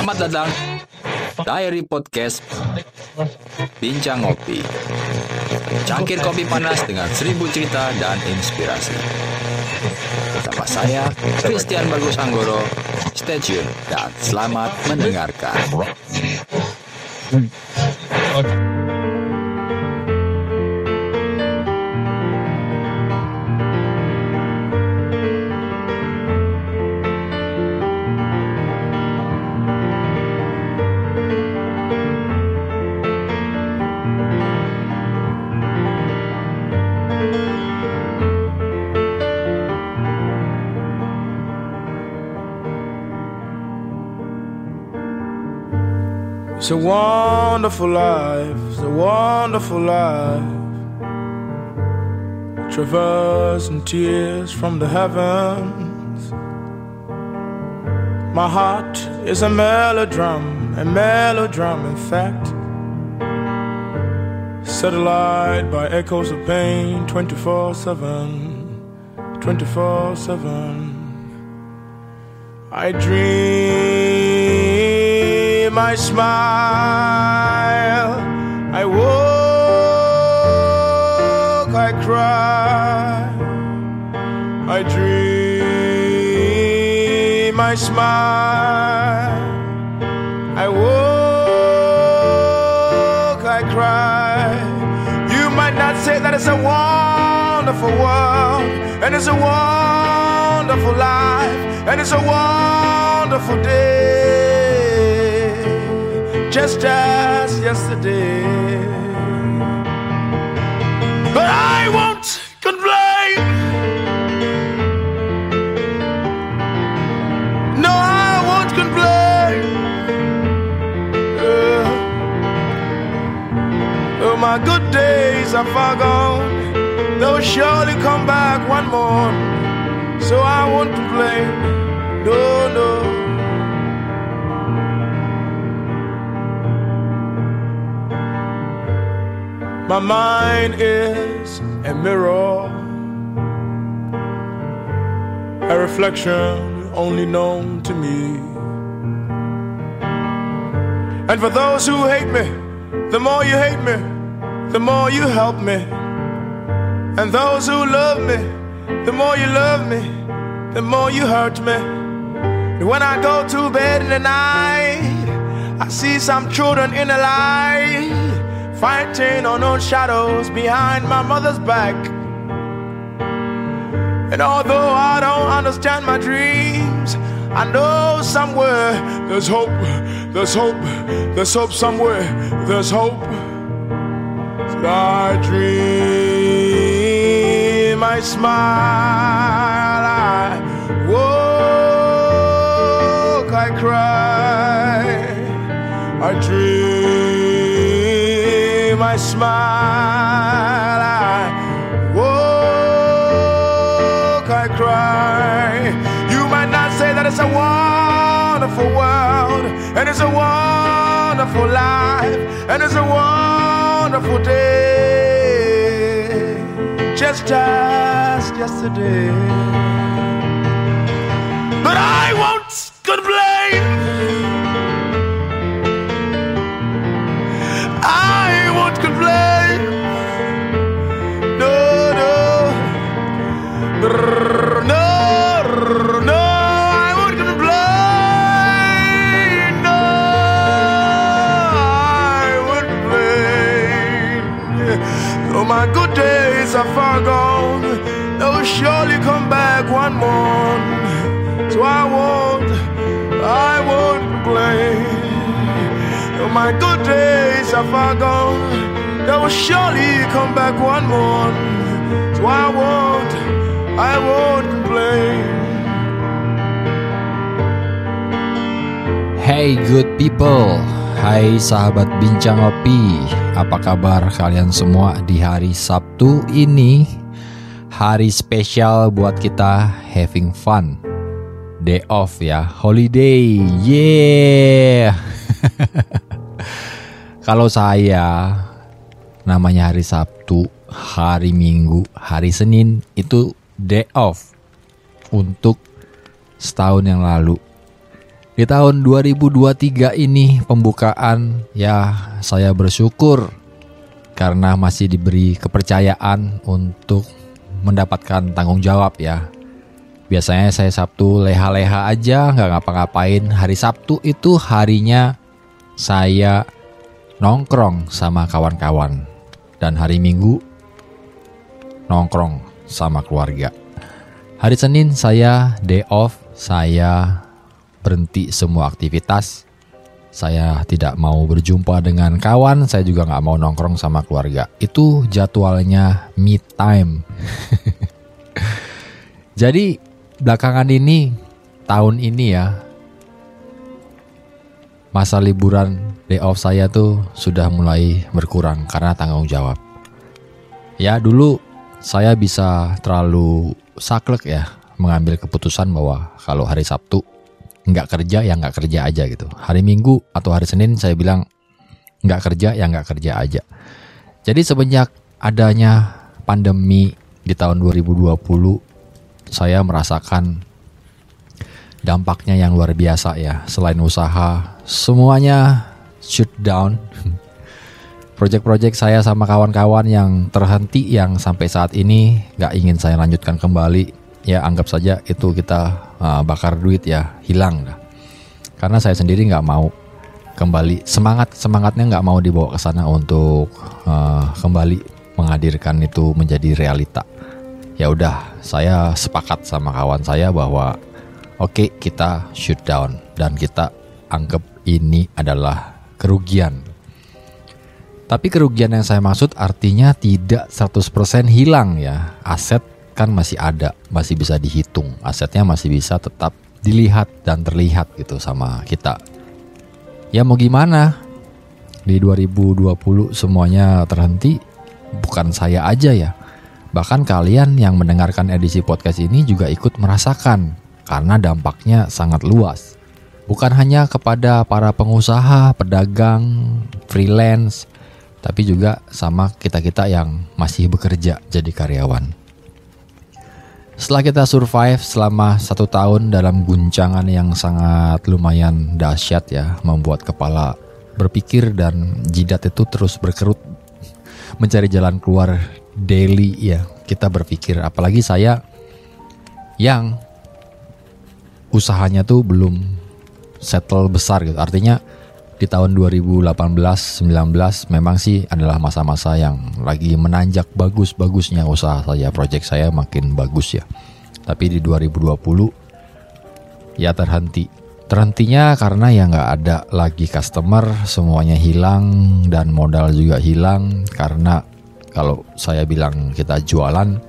Selamat datang. Diary Podcast Bincang Ngopi. Cangkir kopi panas dengan seribu cerita dan inspirasi. Bersama saya, Christian Bagus Anggoro. Stay tune dan selamat mendengarkan It's a wonderful life, it's a wonderful life. Traversing tears from the heavens. My heart is a melodram, a melodram, in fact. Satellite by echoes of pain 24 7, 24 7. I dream, I smile, I walk, I cry, I dream, I smile, I walk, I cry. You might not say that it's a wonderful world, and it's a wonderful life, and it's a wonderful day, just yesterday. But I won't complain. No, I won't complain. Uh, Oh, my good days are far gone. They'll surely come back one more. So I won't complain. No, no. My mind is a mirror, a reflection only known to me. And for those who hate me, the more you hate me, the more you help me. And those who love me, the more you love me, the more you hurt me. And when I go to bed in the night, I see some children in the light, fighting unknown shadows behind my mother's back. And although I don't understand my dreams, I know somewhere there's hope, there's hope, there's hope somewhere, there's hope. I dream, I smile, I walk, I cry, I smile, I walk, I cry. You might not say that it's a wonderful world, and it's a wonderful life, and it's a wonderful day, just as yesterday. But I won't surely come back one more. So I won't, I won't complain. My good days are far gone, they will surely come back one more. So I won't, I won't complain. Hey good people, hai sahabat bincang kopi, apa kabar kalian semua di hari Sabtu ini? Hari spesial buat kita having fun, day off ya, holiday, yeah. Kalau saya namanya hari Sabtu, hari Minggu, hari Senin itu day off untuk setahun yang lalu. Di tahun 2023 ini pembukaan ya saya bersyukur karena masih diberi kepercayaan untuk mendapatkan tanggung jawab ya. Biasanya saya Sabtu leha-leha aja nggak ngapa-ngapain. Hari Sabtu itu harinya saya nongkrong sama kawan-kawan. Dan hari Minggu nongkrong sama keluarga. Hari Senin saya day off, saya berhenti semua aktivitas. Saya tidak mau berjumpa dengan kawan, saya juga nggak mau nongkrong sama keluarga. Itu jadwalnya me time. Jadi belakangan ini, tahun ini ya, masa liburan day off saya tuh sudah mulai berkurang karena tanggung jawab. Ya dulu saya bisa terlalu saklek ya mengambil keputusan bahwa kalau hari Sabtu nggak kerja ya nggak kerja aja gitu. Hari Minggu atau hari Senin saya bilang nggak kerja ya nggak kerja aja. Jadi semenjak adanya pandemi di tahun 2020 saya merasakan dampaknya yang luar biasa ya. Selain usaha semuanya shut down Project-project saya sama kawan-kawan yang terhenti yang sampai saat ini nggak ingin saya lanjutkan kembali ya anggap saja itu kita uh, bakar duit ya hilang dah. Karena saya sendiri nggak mau kembali semangat semangatnya nggak mau dibawa ke sana untuk uh, kembali menghadirkan itu menjadi realita. Ya udah saya sepakat sama kawan saya bahwa oke okay, kita shoot down dan kita anggap ini adalah kerugian tapi kerugian yang saya maksud artinya tidak 100% hilang ya. Aset kan masih ada, masih bisa dihitung. Asetnya masih bisa tetap dilihat dan terlihat gitu sama kita. Ya mau gimana? Di 2020 semuanya terhenti, bukan saya aja ya. Bahkan kalian yang mendengarkan edisi podcast ini juga ikut merasakan karena dampaknya sangat luas. Bukan hanya kepada para pengusaha, pedagang, freelance, tapi juga sama kita-kita yang masih bekerja jadi karyawan. Setelah kita survive selama satu tahun dalam guncangan yang sangat lumayan dahsyat ya, membuat kepala berpikir dan jidat itu terus berkerut mencari jalan keluar daily ya. Kita berpikir, apalagi saya yang usahanya tuh belum settle besar gitu. Artinya di tahun 2018-19 memang sih adalah masa-masa yang lagi menanjak bagus-bagusnya usaha saya, project saya makin bagus ya. Tapi di 2020 ya terhenti. Terhentinya karena ya nggak ada lagi customer, semuanya hilang dan modal juga hilang karena kalau saya bilang kita jualan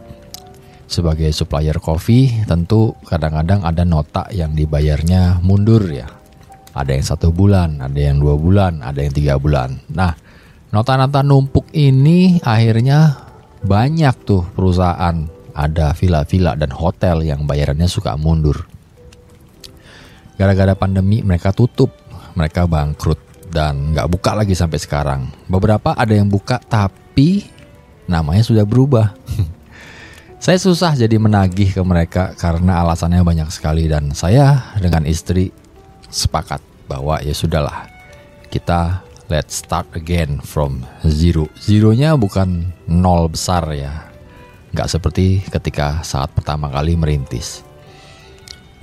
sebagai supplier kopi tentu kadang-kadang ada nota yang dibayarnya mundur ya ada yang satu bulan, ada yang dua bulan, ada yang tiga bulan. Nah, nota-nota numpuk ini akhirnya banyak tuh perusahaan, ada villa-villa dan hotel yang bayarannya suka mundur. Gara-gara pandemi mereka tutup, mereka bangkrut dan nggak buka lagi sampai sekarang. Beberapa ada yang buka tapi namanya sudah berubah. saya susah jadi menagih ke mereka karena alasannya banyak sekali dan saya dengan istri sepakat bahwa ya sudahlah kita let's start again from zero. Zeronya bukan nol besar ya, nggak seperti ketika saat pertama kali merintis.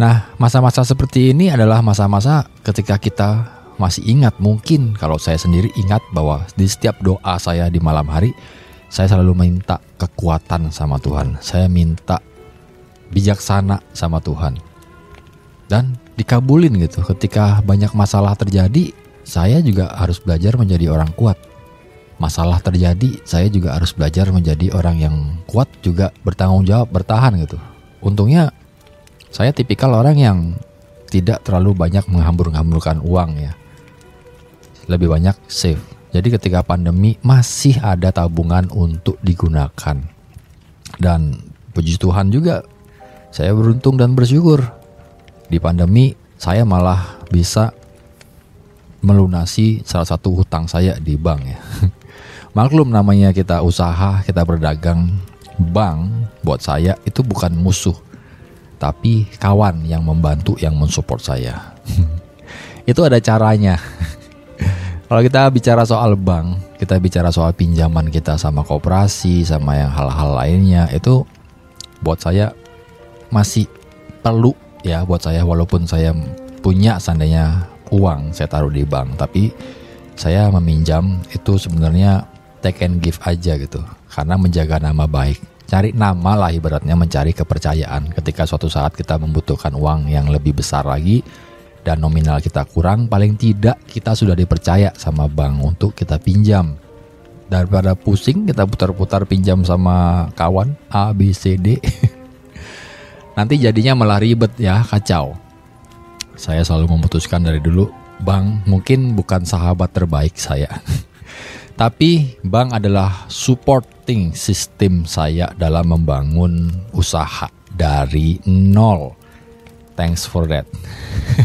Nah, masa-masa seperti ini adalah masa-masa ketika kita masih ingat mungkin kalau saya sendiri ingat bahwa di setiap doa saya di malam hari saya selalu minta kekuatan sama Tuhan. Saya minta bijaksana sama Tuhan. Dan dikabulin gitu. Ketika banyak masalah terjadi, saya juga harus belajar menjadi orang kuat. Masalah terjadi, saya juga harus belajar menjadi orang yang kuat juga bertanggung jawab, bertahan gitu. Untungnya saya tipikal orang yang tidak terlalu banyak menghambur-hamburkan uang ya. Lebih banyak save. Jadi ketika pandemi masih ada tabungan untuk digunakan. Dan puji Tuhan juga saya beruntung dan bersyukur di pandemi saya malah bisa melunasi salah satu hutang saya di bank ya. Maklum namanya kita usaha, kita berdagang, bank buat saya itu bukan musuh, tapi kawan yang membantu yang mensupport saya. itu ada caranya. Kalau kita bicara soal bank, kita bicara soal pinjaman kita sama koperasi, sama yang hal-hal lainnya, itu buat saya masih perlu ya buat saya walaupun saya punya seandainya uang saya taruh di bank, tapi saya meminjam itu sebenarnya take and give aja gitu, karena menjaga nama baik. Cari nama lah ibaratnya mencari kepercayaan ketika suatu saat kita membutuhkan uang yang lebih besar lagi, dan nominal kita kurang, paling tidak kita sudah dipercaya sama bank untuk kita pinjam. Daripada pusing kita putar-putar pinjam sama kawan A, B, C, D. Nanti jadinya malah ribet ya, kacau. Saya selalu memutuskan dari dulu, bank mungkin bukan sahabat terbaik saya. Tapi bank adalah supporting sistem saya dalam membangun usaha dari nol Thanks for that.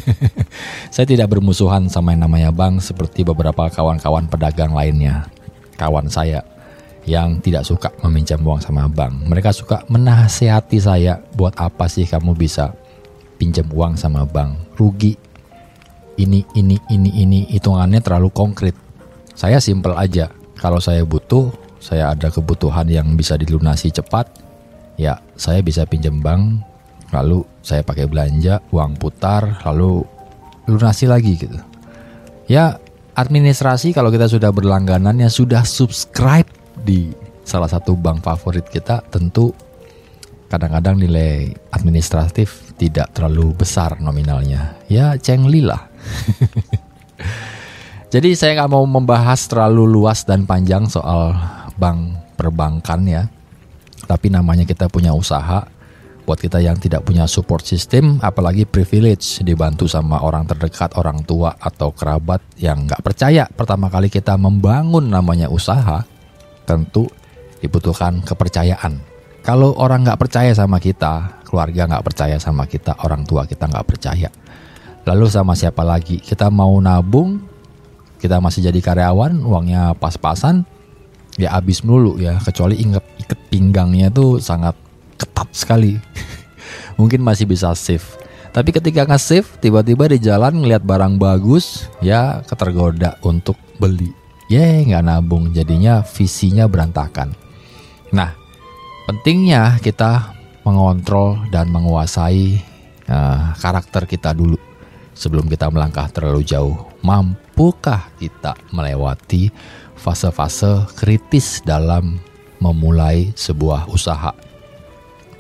saya tidak bermusuhan sama yang namanya bank seperti beberapa kawan-kawan pedagang lainnya. Kawan saya yang tidak suka meminjam uang sama bank. Mereka suka menasehati saya, buat apa sih kamu bisa pinjam uang sama bank? Rugi. Ini, ini, ini, ini, hitungannya terlalu konkret. Saya simple aja. Kalau saya butuh, saya ada kebutuhan yang bisa dilunasi cepat, ya saya bisa pinjam bank lalu saya pakai belanja uang putar lalu lunasi lagi gitu ya administrasi kalau kita sudah berlangganan ya sudah subscribe di salah satu bank favorit kita tentu kadang-kadang nilai administratif tidak terlalu besar nominalnya. Ya cengli lah. Jadi saya nggak mau membahas terlalu luas dan panjang soal bank perbankan ya. Tapi namanya kita punya usaha buat kita yang tidak punya support system, apalagi privilege dibantu sama orang terdekat, orang tua atau kerabat yang nggak percaya pertama kali kita membangun namanya usaha, tentu dibutuhkan kepercayaan. Kalau orang nggak percaya sama kita, keluarga nggak percaya sama kita, orang tua kita nggak percaya. Lalu sama siapa lagi? Kita mau nabung, kita masih jadi karyawan, uangnya pas-pasan, ya habis melulu ya. Kecuali inget iket pinggangnya tuh sangat ketat sekali. Mungkin masih bisa save. Tapi ketika nge-save, tiba-tiba di jalan ngeliat barang bagus, ya ketergoda untuk beli. Ya nggak nabung, jadinya visinya berantakan. Nah, pentingnya kita mengontrol dan menguasai uh, karakter kita dulu sebelum kita melangkah terlalu jauh. Mampukah kita melewati fase-fase kritis dalam memulai sebuah usaha?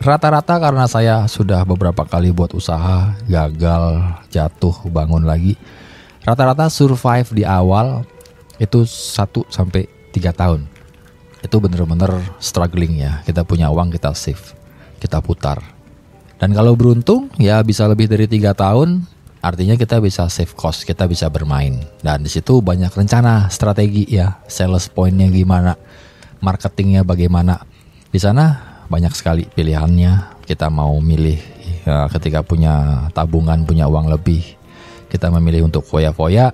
Rata-rata karena saya sudah beberapa kali buat usaha, gagal, jatuh, bangun lagi. Rata-rata survive di awal itu 1 sampai 3 tahun. Itu bener-bener struggling ya. Kita punya uang kita save, kita putar. Dan kalau beruntung ya bisa lebih dari tiga tahun, artinya kita bisa save cost, kita bisa bermain. Dan di situ banyak rencana, strategi ya, sales pointnya gimana, marketingnya bagaimana. Di sana banyak sekali pilihannya. Kita mau milih ya, ketika punya tabungan, punya uang lebih, kita memilih untuk foya-foya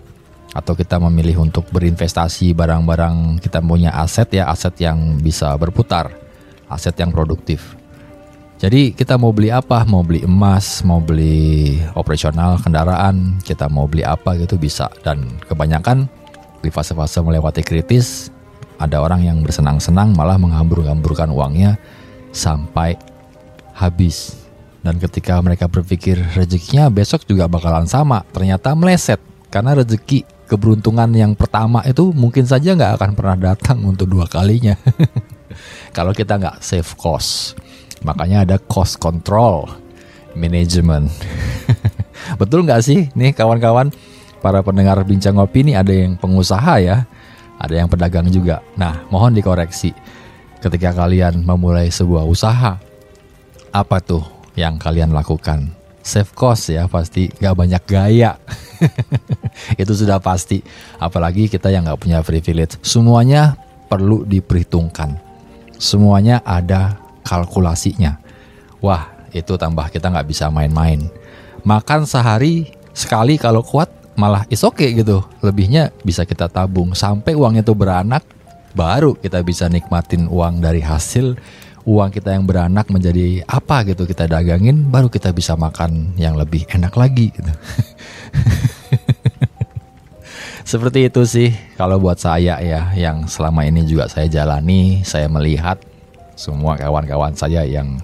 atau kita memilih untuk berinvestasi barang-barang kita punya aset ya, aset yang bisa berputar, aset yang produktif. Jadi kita mau beli apa? Mau beli emas, mau beli operasional kendaraan, kita mau beli apa gitu bisa. Dan kebanyakan di fase-fase melewati kritis, ada orang yang bersenang-senang malah menghambur-hamburkan uangnya sampai habis. Dan ketika mereka berpikir rezekinya besok juga bakalan sama, ternyata meleset karena rezeki keberuntungan yang pertama itu mungkin saja nggak akan pernah datang untuk dua kalinya. Kalau kita nggak save cost, makanya ada cost control management. Betul nggak sih, nih kawan-kawan para pendengar bincang ngopi ini ada yang pengusaha ya, ada yang pedagang juga. Nah, mohon dikoreksi ketika kalian memulai sebuah usaha, apa tuh yang kalian lakukan? Save cost ya pasti gak banyak gaya. Itu sudah pasti. Apalagi kita yang gak punya privilege. Semuanya perlu diperhitungkan. Semuanya ada kalkulasinya. Wah itu tambah kita gak bisa main-main. Makan sehari sekali kalau kuat malah is oke okay gitu. Lebihnya bisa kita tabung. Sampai uangnya tuh beranak baru kita bisa nikmatin uang dari hasil uang kita yang beranak menjadi apa gitu kita dagangin baru kita bisa makan yang lebih enak lagi gitu. Seperti itu sih kalau buat saya ya yang selama ini juga saya jalani, saya melihat semua kawan-kawan saya yang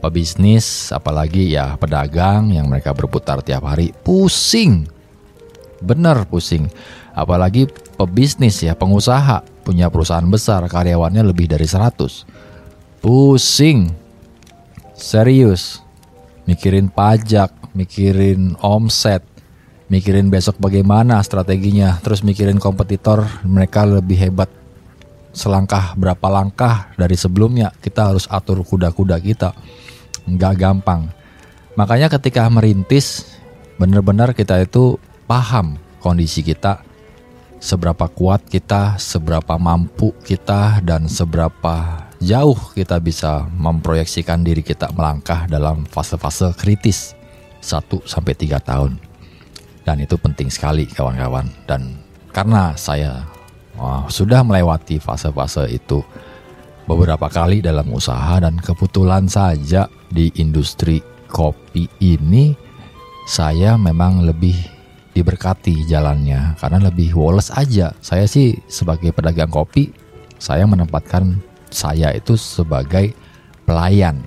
pebisnis, apalagi ya pedagang yang mereka berputar tiap hari, pusing. Bener pusing. Apalagi pebisnis ya, pengusaha, punya perusahaan besar, karyawannya lebih dari 100. Pusing. Serius. Mikirin pajak, mikirin omset, mikirin besok bagaimana strateginya, terus mikirin kompetitor mereka lebih hebat selangkah berapa langkah dari sebelumnya kita harus atur kuda-kuda kita nggak gampang makanya ketika merintis benar-benar kita itu paham kondisi kita seberapa kuat kita seberapa mampu kita dan seberapa jauh kita bisa memproyeksikan diri kita melangkah dalam fase-fase kritis 1 sampai 3 tahun. Dan itu penting sekali kawan-kawan. Dan karena saya wah, sudah melewati fase-fase itu beberapa kali dalam usaha dan kebetulan saja di industri kopi ini saya memang lebih diberkati jalannya. Karena lebih woles aja. Saya sih sebagai pedagang kopi, saya menempatkan saya itu sebagai pelayan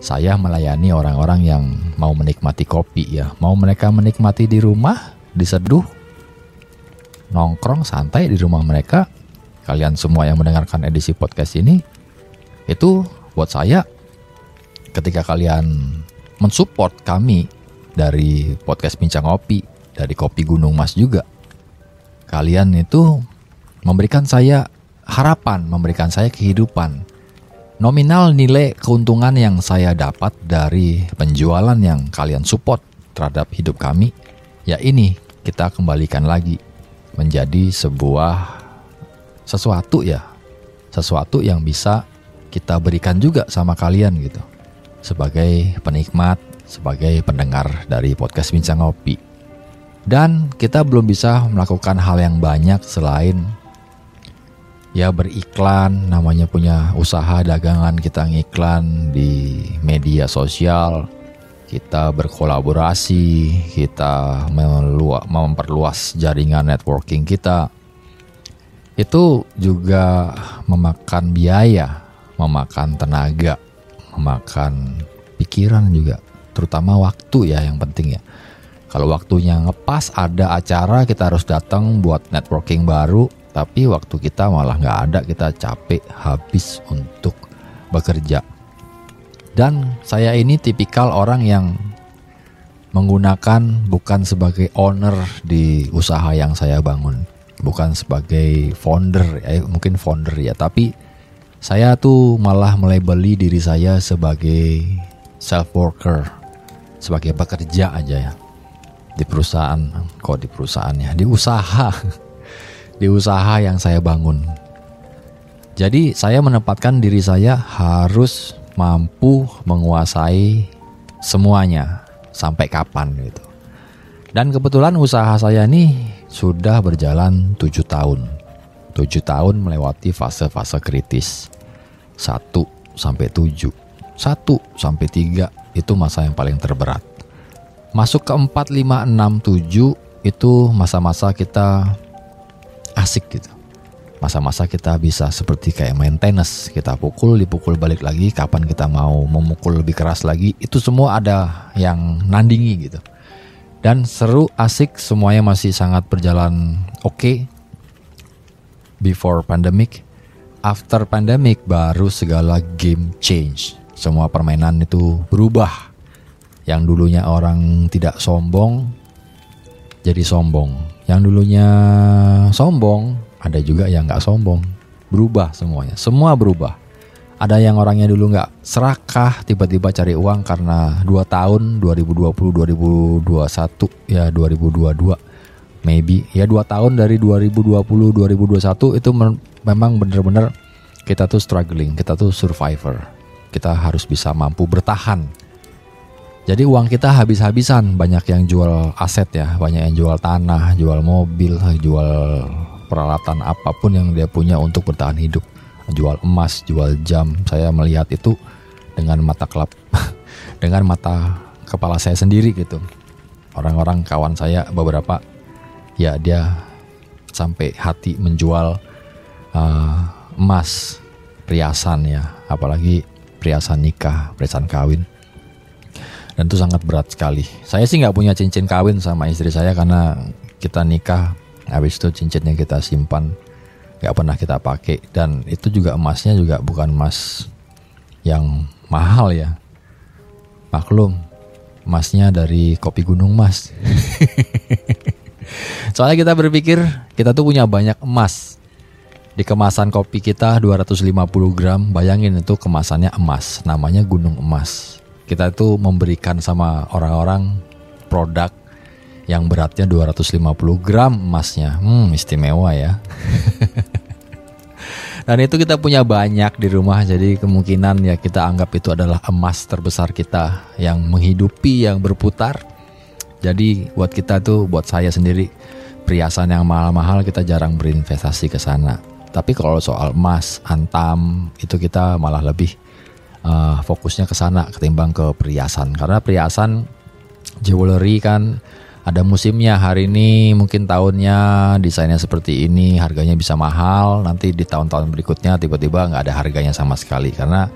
saya melayani orang-orang yang mau menikmati kopi ya. Mau mereka menikmati di rumah, diseduh, nongkrong santai di rumah mereka. Kalian semua yang mendengarkan edisi podcast ini, itu buat saya ketika kalian mensupport kami dari podcast Bincang Kopi, dari Kopi Gunung Mas juga. Kalian itu memberikan saya harapan, memberikan saya kehidupan Nominal nilai keuntungan yang saya dapat dari penjualan yang kalian support terhadap hidup kami, ya ini kita kembalikan lagi menjadi sebuah sesuatu ya, sesuatu yang bisa kita berikan juga sama kalian gitu. Sebagai penikmat, sebagai pendengar dari podcast Bincang Ngopi. Dan kita belum bisa melakukan hal yang banyak selain ya beriklan namanya punya usaha dagangan kita ngiklan di media sosial kita berkolaborasi kita memperluas jaringan networking kita. Itu juga memakan biaya memakan tenaga memakan pikiran juga terutama waktu ya yang penting ya. Kalau waktunya ngepas ada acara kita harus datang buat networking baru tapi waktu kita malah nggak ada kita capek habis untuk bekerja. Dan saya ini tipikal orang yang menggunakan bukan sebagai owner di usaha yang saya bangun. Bukan sebagai founder ya mungkin founder ya. Tapi saya tuh malah melabeli diri saya sebagai self worker sebagai pekerja aja ya. Di perusahaan kok di perusahaannya di usaha di usaha yang saya bangun. Jadi saya menempatkan diri saya harus mampu menguasai semuanya sampai kapan gitu. Dan kebetulan usaha saya ini sudah berjalan 7 tahun. 7 tahun melewati fase-fase kritis. 1 sampai 7. 1 sampai 3 itu masa yang paling terberat. Masuk ke 4, 5, 6, 7 itu masa-masa kita asik gitu. Masa-masa kita bisa seperti kayak main tenis kita pukul dipukul balik lagi kapan kita mau memukul lebih keras lagi itu semua ada yang nandingi gitu. Dan seru asik semuanya masih sangat berjalan oke. Okay. before pandemic after pandemic baru segala game change. Semua permainan itu berubah. Yang dulunya orang tidak sombong jadi sombong yang dulunya sombong, ada juga yang nggak sombong. Berubah semuanya, semua berubah. Ada yang orangnya dulu nggak serakah, tiba-tiba cari uang karena 2 tahun 2020, 2021, ya 2022 maybe ya dua tahun dari 2020 2021 itu memang bener-bener kita tuh struggling kita tuh survivor kita harus bisa mampu bertahan jadi uang kita habis-habisan, banyak yang jual aset ya, banyak yang jual tanah, jual mobil, jual peralatan apa pun yang dia punya untuk bertahan hidup. Jual emas, jual jam. Saya melihat itu dengan mata kelap, dengan mata kepala saya sendiri gitu. Orang-orang kawan saya beberapa ya dia sampai hati menjual uh, emas perhiasan ya apalagi perhiasan nikah perhiasan kawin dan itu sangat berat sekali. Saya sih nggak punya cincin kawin sama istri saya karena kita nikah habis itu cincinnya kita simpan nggak pernah kita pakai. Dan itu juga emasnya juga bukan emas yang mahal ya. Maklum emasnya dari kopi gunung mas. Soalnya kita berpikir kita tuh punya banyak emas. Di kemasan kopi kita 250 gram bayangin itu kemasannya emas namanya gunung emas kita itu memberikan sama orang-orang produk yang beratnya 250 gram emasnya hmm istimewa ya Dan itu kita punya banyak di rumah, jadi kemungkinan ya kita anggap itu adalah emas terbesar kita yang menghidupi, yang berputar. Jadi buat kita tuh, buat saya sendiri, perhiasan yang mahal-mahal kita jarang berinvestasi ke sana. Tapi kalau soal emas, antam, itu kita malah lebih uh, fokusnya ke sana ketimbang ke perhiasan. Karena perhiasan jewelry kan ada musimnya hari ini mungkin tahunnya desainnya seperti ini harganya bisa mahal. Nanti di tahun-tahun berikutnya tiba-tiba nggak ada harganya sama sekali karena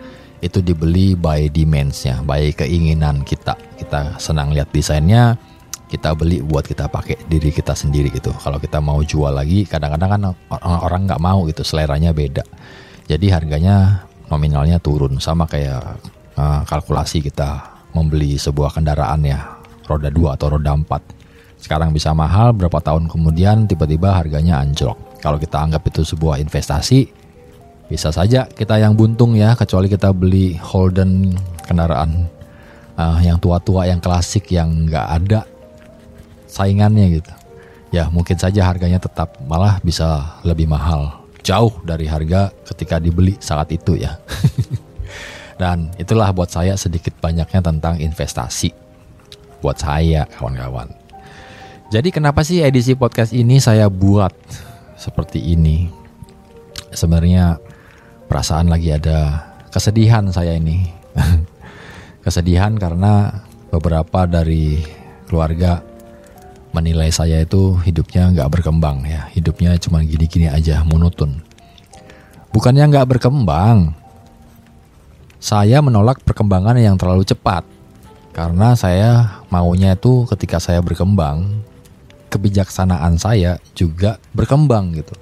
itu dibeli by demandsnya by keinginan kita. Kita senang lihat desainnya kita beli buat kita pakai diri kita sendiri gitu. Kalau kita mau jual lagi kadang-kadang kan orang nggak mau gitu seleranya beda. Jadi harganya nominalnya turun sama kayak uh, kalkulasi kita membeli sebuah kendaraan ya roda 2 atau roda 4. Sekarang bisa mahal, berapa tahun kemudian tiba-tiba harganya anjlok. Kalau kita anggap itu sebuah investasi, bisa saja kita yang buntung ya, kecuali kita beli Holden kendaraan uh, yang tua-tua, yang klasik, yang nggak ada saingannya gitu. Ya mungkin saja harganya tetap malah bisa lebih mahal, jauh dari harga ketika dibeli saat itu ya. Dan itulah buat saya sedikit banyaknya tentang investasi buat saya kawan-kawan. Jadi kenapa sih edisi podcast ini saya buat seperti ini? Sebenarnya perasaan lagi ada kesedihan saya ini. kesedihan karena beberapa dari keluarga menilai saya itu hidupnya nggak berkembang ya. Hidupnya cuma gini-gini aja, monoton. Bukannya nggak berkembang, saya menolak perkembangan yang terlalu cepat. Karena saya maunya itu ketika saya berkembang, kebijaksanaan saya juga berkembang gitu.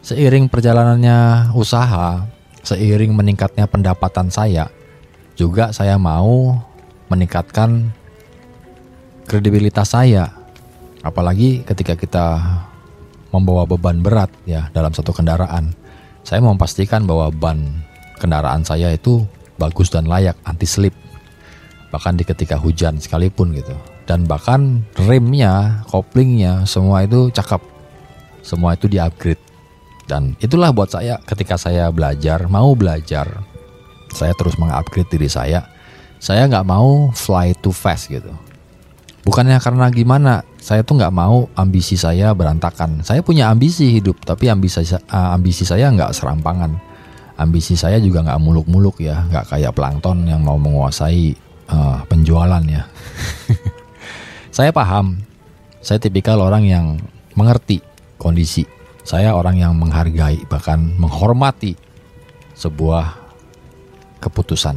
Seiring perjalanannya usaha, seiring meningkatnya pendapatan saya, juga saya mau meningkatkan kredibilitas saya. Apalagi ketika kita membawa beban berat ya dalam satu kendaraan. Saya memastikan bahwa ban kendaraan saya itu bagus dan layak anti slip. Bahkan di ketika hujan sekalipun gitu. Dan bahkan remnya koplingnya semua itu cakep. Semua itu di upgrade. Dan itulah buat saya ketika saya belajar mau belajar saya terus mengupgrade diri saya. Saya nggak mau fly too fast gitu bukannya karena gimana saya tuh nggak mau ambisi saya berantakan saya punya ambisi hidup tapi ambisi ambisi saya nggak serampangan ambisi saya juga nggak muluk-muluk ya nggak kayak plankton yang mau menguasai uh, penjualan ya. saya paham, saya tipikal orang yang mengerti kondisi. Saya orang yang menghargai bahkan menghormati sebuah keputusan.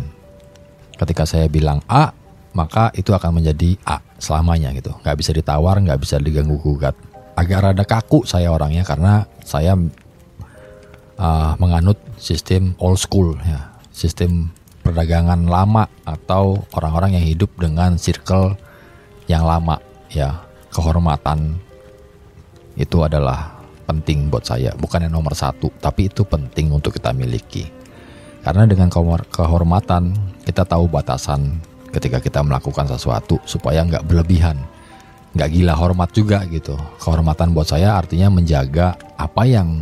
Ketika saya bilang A, maka itu akan menjadi A selamanya gitu. Gak bisa ditawar, gak bisa diganggu gugat. Agak rada kaku saya orangnya karena saya uh, menganut sistem old school ya, sistem perdagangan lama atau orang-orang yang hidup dengan circle yang lama ya kehormatan itu adalah penting buat saya bukan yang nomor satu tapi itu penting untuk kita miliki karena dengan kehormatan kita tahu batasan ketika kita melakukan sesuatu supaya nggak berlebihan nggak gila hormat juga gitu kehormatan buat saya artinya menjaga apa yang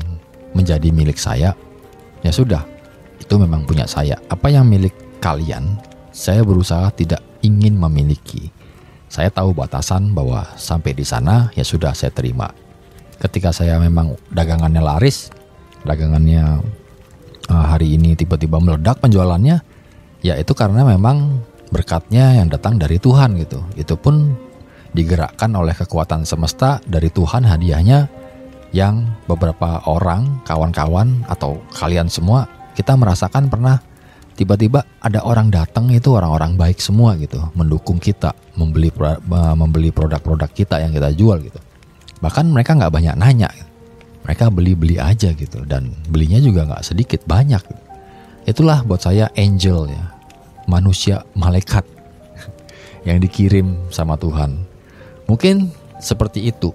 menjadi milik saya ya sudah itu memang punya saya. Apa yang milik kalian, saya berusaha tidak ingin memiliki. Saya tahu batasan bahwa sampai di sana ya sudah saya terima. Ketika saya memang dagangannya laris, dagangannya uh, hari ini tiba-tiba meledak penjualannya, ya itu karena memang berkatnya yang datang dari Tuhan gitu. Itu pun digerakkan oleh kekuatan semesta dari Tuhan hadiahnya yang beberapa orang, kawan-kawan atau kalian semua kita merasakan pernah tiba-tiba ada orang datang itu orang-orang baik semua gitu, mendukung kita, membeli membeli produk-produk kita yang kita jual gitu. Bahkan mereka nggak banyak nanya, mereka beli-beli aja gitu dan belinya juga nggak sedikit banyak. Itulah buat saya angel ya, manusia malaikat yang dikirim sama Tuhan. Mungkin seperti itu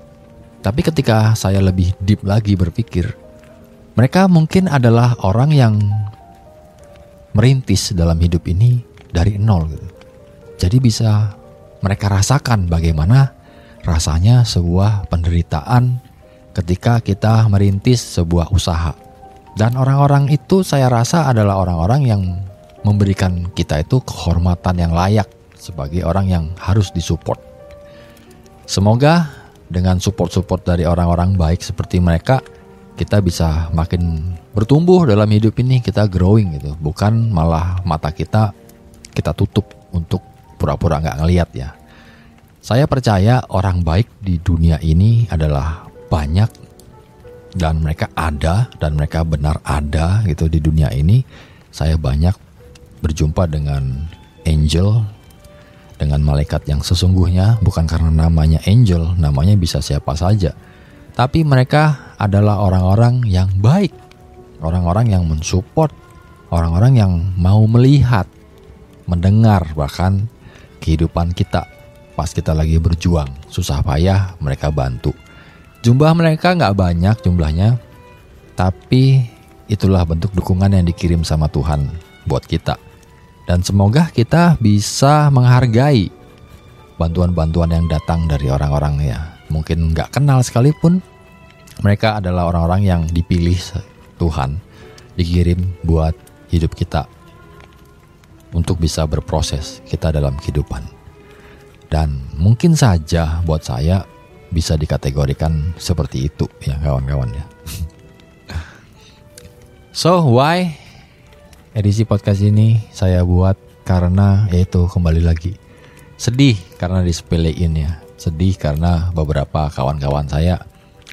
tapi ketika saya lebih deep lagi berpikir, mereka mungkin adalah orang yang merintis dalam hidup ini dari nol gitu. Jadi bisa mereka rasakan bagaimana rasanya sebuah penderitaan ketika kita merintis sebuah usaha. Dan orang-orang itu saya rasa adalah orang-orang yang memberikan kita itu kehormatan yang layak sebagai orang yang harus disupport. Semoga dengan support-support dari orang-orang baik seperti mereka, kita bisa makin bertumbuh dalam hidup ini, kita growing gitu. Bukan malah mata kita kita tutup untuk pura-pura nggak ngeliat ya. Saya percaya orang baik di dunia ini adalah banyak dan mereka ada dan mereka benar ada gitu di dunia ini. Saya banyak berjumpa dengan angel dengan malaikat yang sesungguhnya bukan karena namanya angel, namanya bisa siapa saja. Tapi mereka adalah orang-orang yang baik, orang-orang yang mensupport, orang-orang yang mau melihat, mendengar bahkan kehidupan kita pas kita lagi berjuang, susah payah mereka bantu. Jumlah mereka nggak banyak jumlahnya, tapi itulah bentuk dukungan yang dikirim sama Tuhan buat kita. Dan semoga kita bisa menghargai bantuan-bantuan yang datang dari orang-orang ya. Mungkin nggak kenal sekalipun, mereka adalah orang-orang yang dipilih Tuhan, dikirim buat hidup kita untuk bisa berproses kita dalam kehidupan. Dan mungkin saja buat saya bisa dikategorikan seperti itu ya kawan-kawan ya. so why edisi podcast ini saya buat karena yaitu kembali lagi. Sedih karena disepelein ya. Sedih karena beberapa kawan-kawan saya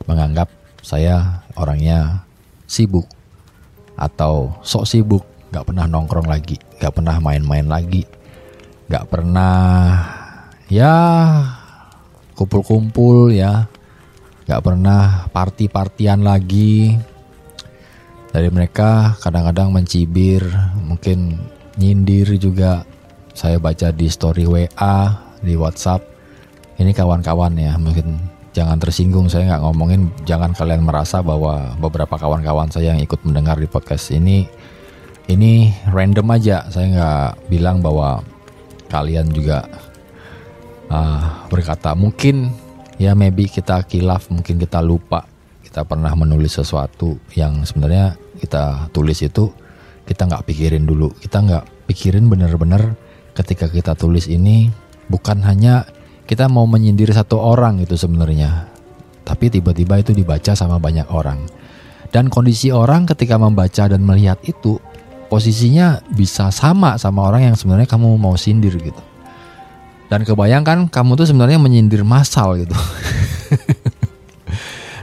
menganggap saya orangnya sibuk atau sok sibuk gak pernah nongkrong lagi gak pernah main-main lagi gak pernah ya kumpul-kumpul ya gak pernah party-partian lagi dari mereka kadang-kadang mencibir, mungkin nyindir juga. Saya baca di story WA, di WhatsApp. Ini kawan-kawan ya, mungkin jangan tersinggung saya nggak ngomongin, jangan kalian merasa bahwa beberapa kawan-kawan saya yang ikut mendengar di podcast ini, ini random aja. Saya nggak bilang bahwa kalian juga uh, berkata mungkin ya maybe kita kilaf, mungkin kita lupa kita pernah menulis sesuatu yang sebenarnya kita tulis itu kita nggak pikirin dulu. Kita nggak pikirin bener-bener ketika kita tulis ini bukan hanya kita mau menyindir satu orang itu sebenarnya tapi tiba-tiba itu dibaca sama banyak orang. Dan kondisi orang ketika membaca dan melihat itu posisinya bisa sama sama orang yang sebenarnya kamu mau sindir gitu. Dan kebayangkan kamu tuh sebenarnya menyindir masal gitu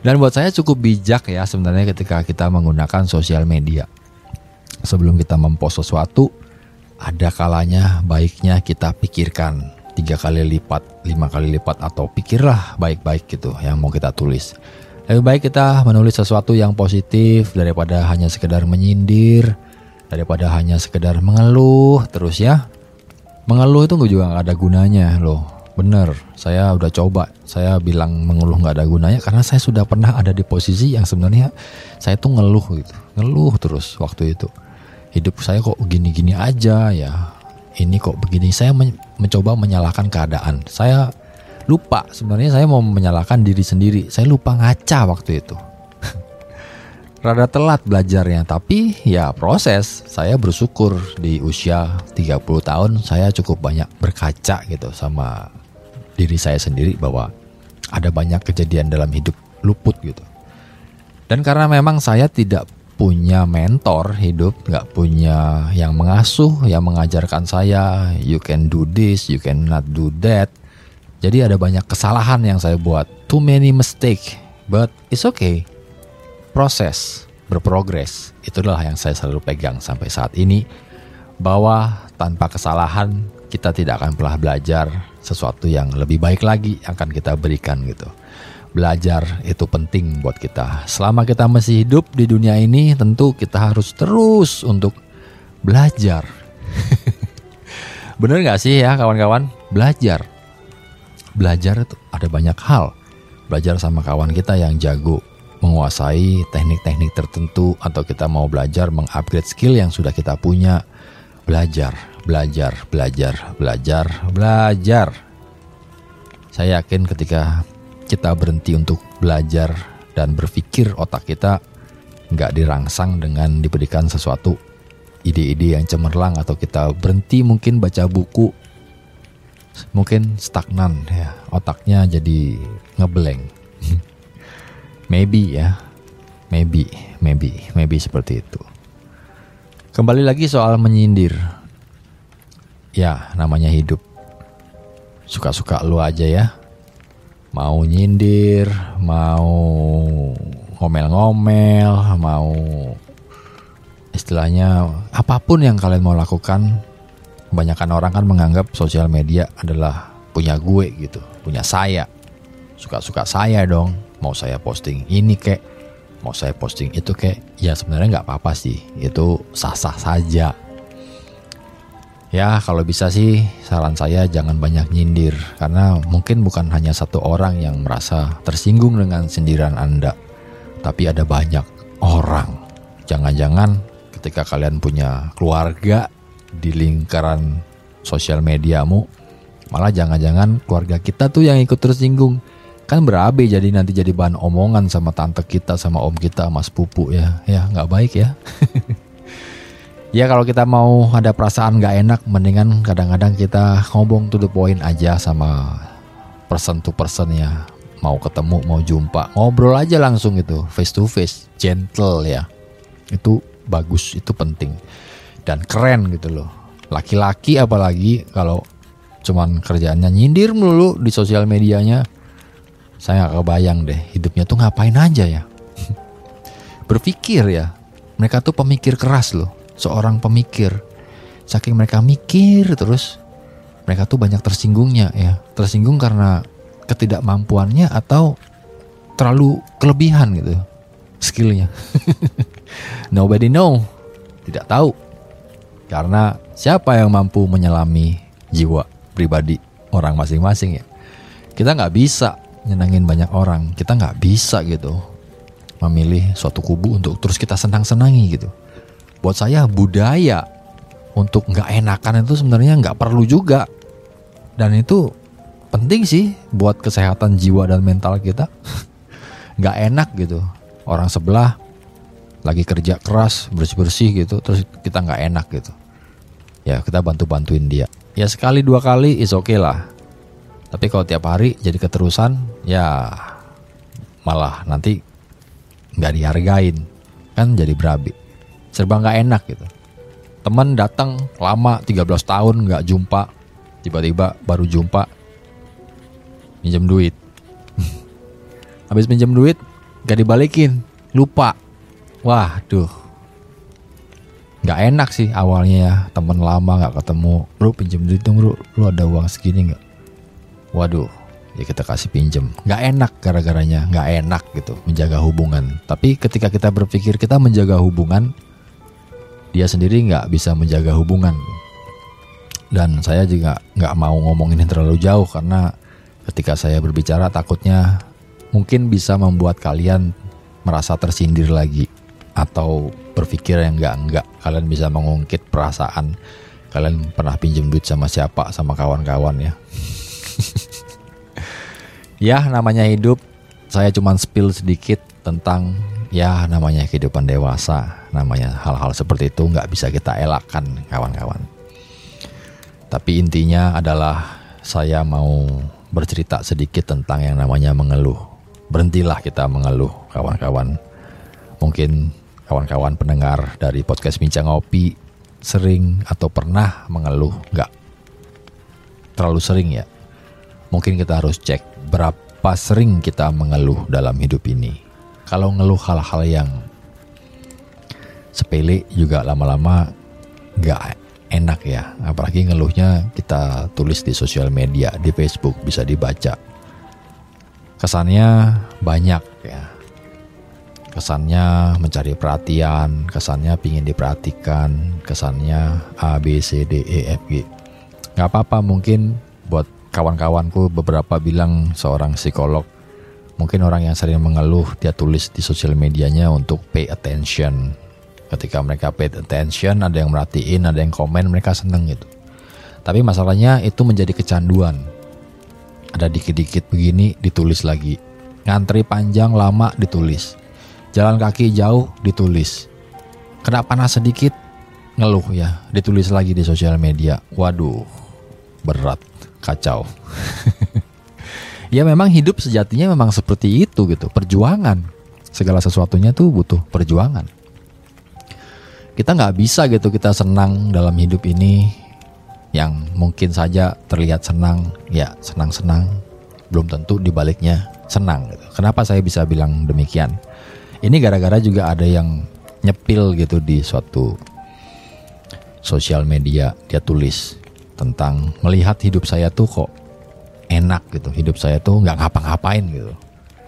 Dan buat saya cukup bijak ya sebenarnya ketika kita menggunakan sosial media. Sebelum kita mempost sesuatu, ada kalanya baiknya kita pikirkan tiga kali lipat, lima kali lipat atau pikirlah baik-baik gitu yang mau kita tulis. Lebih baik kita menulis sesuatu yang positif daripada hanya sekedar menyindir, daripada hanya sekedar mengeluh terus ya. Mengeluh itu juga gak ada gunanya loh Bener, saya udah coba. Saya bilang mengeluh nggak ada gunanya karena saya sudah pernah ada di posisi yang sebenarnya saya tuh ngeluh gitu, ngeluh terus waktu itu. Hidup saya kok gini-gini aja ya. Ini kok begini. Saya men mencoba menyalahkan keadaan. Saya lupa sebenarnya saya mau menyalahkan diri sendiri. Saya lupa ngaca waktu itu. Rada telat belajarnya, tapi ya proses. Saya bersyukur di usia 30 tahun saya cukup banyak berkaca gitu sama diri saya sendiri bahwa ada banyak kejadian dalam hidup luput gitu. Dan karena memang saya tidak punya mentor hidup, nggak punya yang mengasuh, yang mengajarkan saya, you can do this, you can not do that. Jadi ada banyak kesalahan yang saya buat, too many mistake But it's okay. Proses, berprogres, itulah yang saya selalu pegang sampai saat ini. Bahwa tanpa kesalahan kita tidak akan pernah belajar sesuatu yang lebih baik lagi akan kita berikan gitu. Belajar itu penting buat kita. Selama kita masih hidup di dunia ini, tentu kita harus terus untuk belajar. Bener gak sih ya kawan-kawan? Belajar. Belajar itu ada banyak hal. Belajar sama kawan kita yang jago menguasai teknik-teknik tertentu atau kita mau belajar mengupgrade skill yang sudah kita punya. Belajar, belajar, belajar, belajar, belajar. Saya yakin ketika kita berhenti untuk belajar dan berpikir otak kita nggak dirangsang dengan diberikan sesuatu ide-ide yang cemerlang atau kita berhenti mungkin baca buku mungkin stagnan ya otaknya jadi ngeblank maybe ya. Maybe maybe maybe seperti itu. Kembali lagi soal menyindir. Ya namanya hidup. Suka-suka lu aja ya. Mau nyindir mau ngomel-ngomel mau istilahnya apa pun yang kalian mau lakukan kebanyakan orang kan menganggap sosial media adalah punya gue gitu punya saya. Suka-suka saya dong mau saya posting ini kek mau saya posting itu kek ya sebenarnya nggak apa-apa sih itu sah-sah saja Ya kalau bisa sih saran saya jangan banyak nyindir karena mungkin bukan hanya satu orang yang merasa tersinggung dengan sindiran Anda, tapi ada banyak orang. Jangan-jangan ketika kalian punya keluarga di lingkaran sosial mediamu, malah jangan-jangan keluarga kita tuh yang ikut tersinggung. Kan berabe jadi nanti jadi bahan omongan sama tante kita, sama om kita, mas pupu ya. Ya nggak baik ya. Ya kalau kita mau ada perasaan nggak enak, mendingan kadang-kadang kita ngomong to the point aja sama person to person ya. Mau ketemu, mau jumpa, ngobrol aja langsung gitu, face to face, gentle ya. Itu bagus, itu penting dan keren gitu loh. Laki-laki apalagi kalau cuman kerjaannya nyindir melulu di sosial medianya, saya nggak kebayang deh hidupnya tuh ngapain aja ya. Berpikir ya, mereka tuh pemikir keras loh seorang pemikir. Saking mereka mikir terus, mereka tuh banyak tersinggungnya ya. Tersinggung karena ketidakmampuannya atau terlalu kelebihan gitu skillnya. Nobody know, tidak tahu. Karena siapa yang mampu menyelami jiwa pribadi orang masing-masing ya. Kita nggak bisa nyenangin banyak orang, kita nggak bisa gitu memilih suatu kubu untuk terus kita senang-senangi gitu. Buat saya budaya untuk nggak enakan itu sebenarnya nggak perlu juga. Dan itu penting sih buat kesehatan jiwa dan mental kita. Nggak enak gitu. Orang sebelah lagi kerja keras bersih bersih gitu terus kita nggak enak gitu. Ya kita bantu bantuin dia. Ya sekali dua kali is oke okay lah. Tapi kalau tiap hari jadi keterusan ya malah nanti nggak dihargain. Kan jadi berabi serba nggak enak gitu. Teman datang lama 13 tahun nggak jumpa. Tiba-tiba baru jumpa. Minjem duit. Habis minjem duit gak dibalikin. Lupa. Wah duh nggak enak sih awalnya ya. Temen lama nggak ketemu. Lu pinjem duit dong lu lu ada uang segini nggak? Waduh ya kita kasih pinjem nggak enak gara-garanya nggak enak gitu menjaga hubungan. Tapi ketika kita berpikir kita menjaga hubungan dia sendiri nggak bisa menjaga hubungan. Dan saya juga nggak mau ngomongin terlalu jauh karena ketika saya berbicara takutnya mungkin bisa membuat kalian merasa tersindir lagi. Atau berpikir yang enggak enggak kalian bisa mengungkit perasaan. Kalian pernah pinjam duit sama siapa sama kawan-kawan ya ya namanya hidup. Saya cuman spill sedikit tentang ya namanya kehidupan dewasa. Namanya hal-hal seperti itu nggak bisa kita elakkan kawan-kawan. Tapi intinya adalah saya mau bercerita sedikit tentang yang namanya mengeluh. Berhentilah kita mengeluh kawan-kawan. Mungkin kawan-kawan pendengar dari podcast bincang ngopi sering atau pernah mengeluh? Nggak. Terlalu sering ya. Mungkin kita harus cek berapa sering kita mengeluh dalam hidup ini? Kalau ngeluh hal-hal yang sepele juga lama-lama nggak enak ya. Apalagi ngeluhnya kita tulis di sosial media, di Facebook bisa dibaca. Kesannya banyak ya. Kesannya mencari perhatian, kesannya pingin diperhatikan, kesannya A, B, C, D, E, F, G. Gak apa-apa mungkin buat kawan-kawanku beberapa bilang seorang psikolog. Mungkin orang yang sering mengeluh dia tulis di sosial medianya untuk pay attention. Ketika mereka pay attention ada yang merhatiin ada yang komen mereka seneng gitu. Tapi masalahnya itu menjadi kecanduan. Ada dikit-dikit begini ditulis lagi. Ngantri panjang lama ditulis. Jalan kaki jauh ditulis. Kena panas sedikit ngeluh ya. Ditulis lagi di sosial media. Waduh berat kacau. ya memang hidup sejatinya memang seperti itu gitu, perjuangan. Segala sesuatunya tuh butuh perjuangan. Kita nggak bisa gitu kita senang dalam hidup ini yang mungkin saja terlihat senang, ya senang-senang, belum tentu dibaliknya senang. Gitu. Kenapa saya bisa bilang demikian? Ini gara-gara juga ada yang nyepil gitu di suatu sosial media dia tulis tentang melihat hidup saya tuh kok enak gitu. Hidup saya tuh nggak ngapa-ngapain gitu.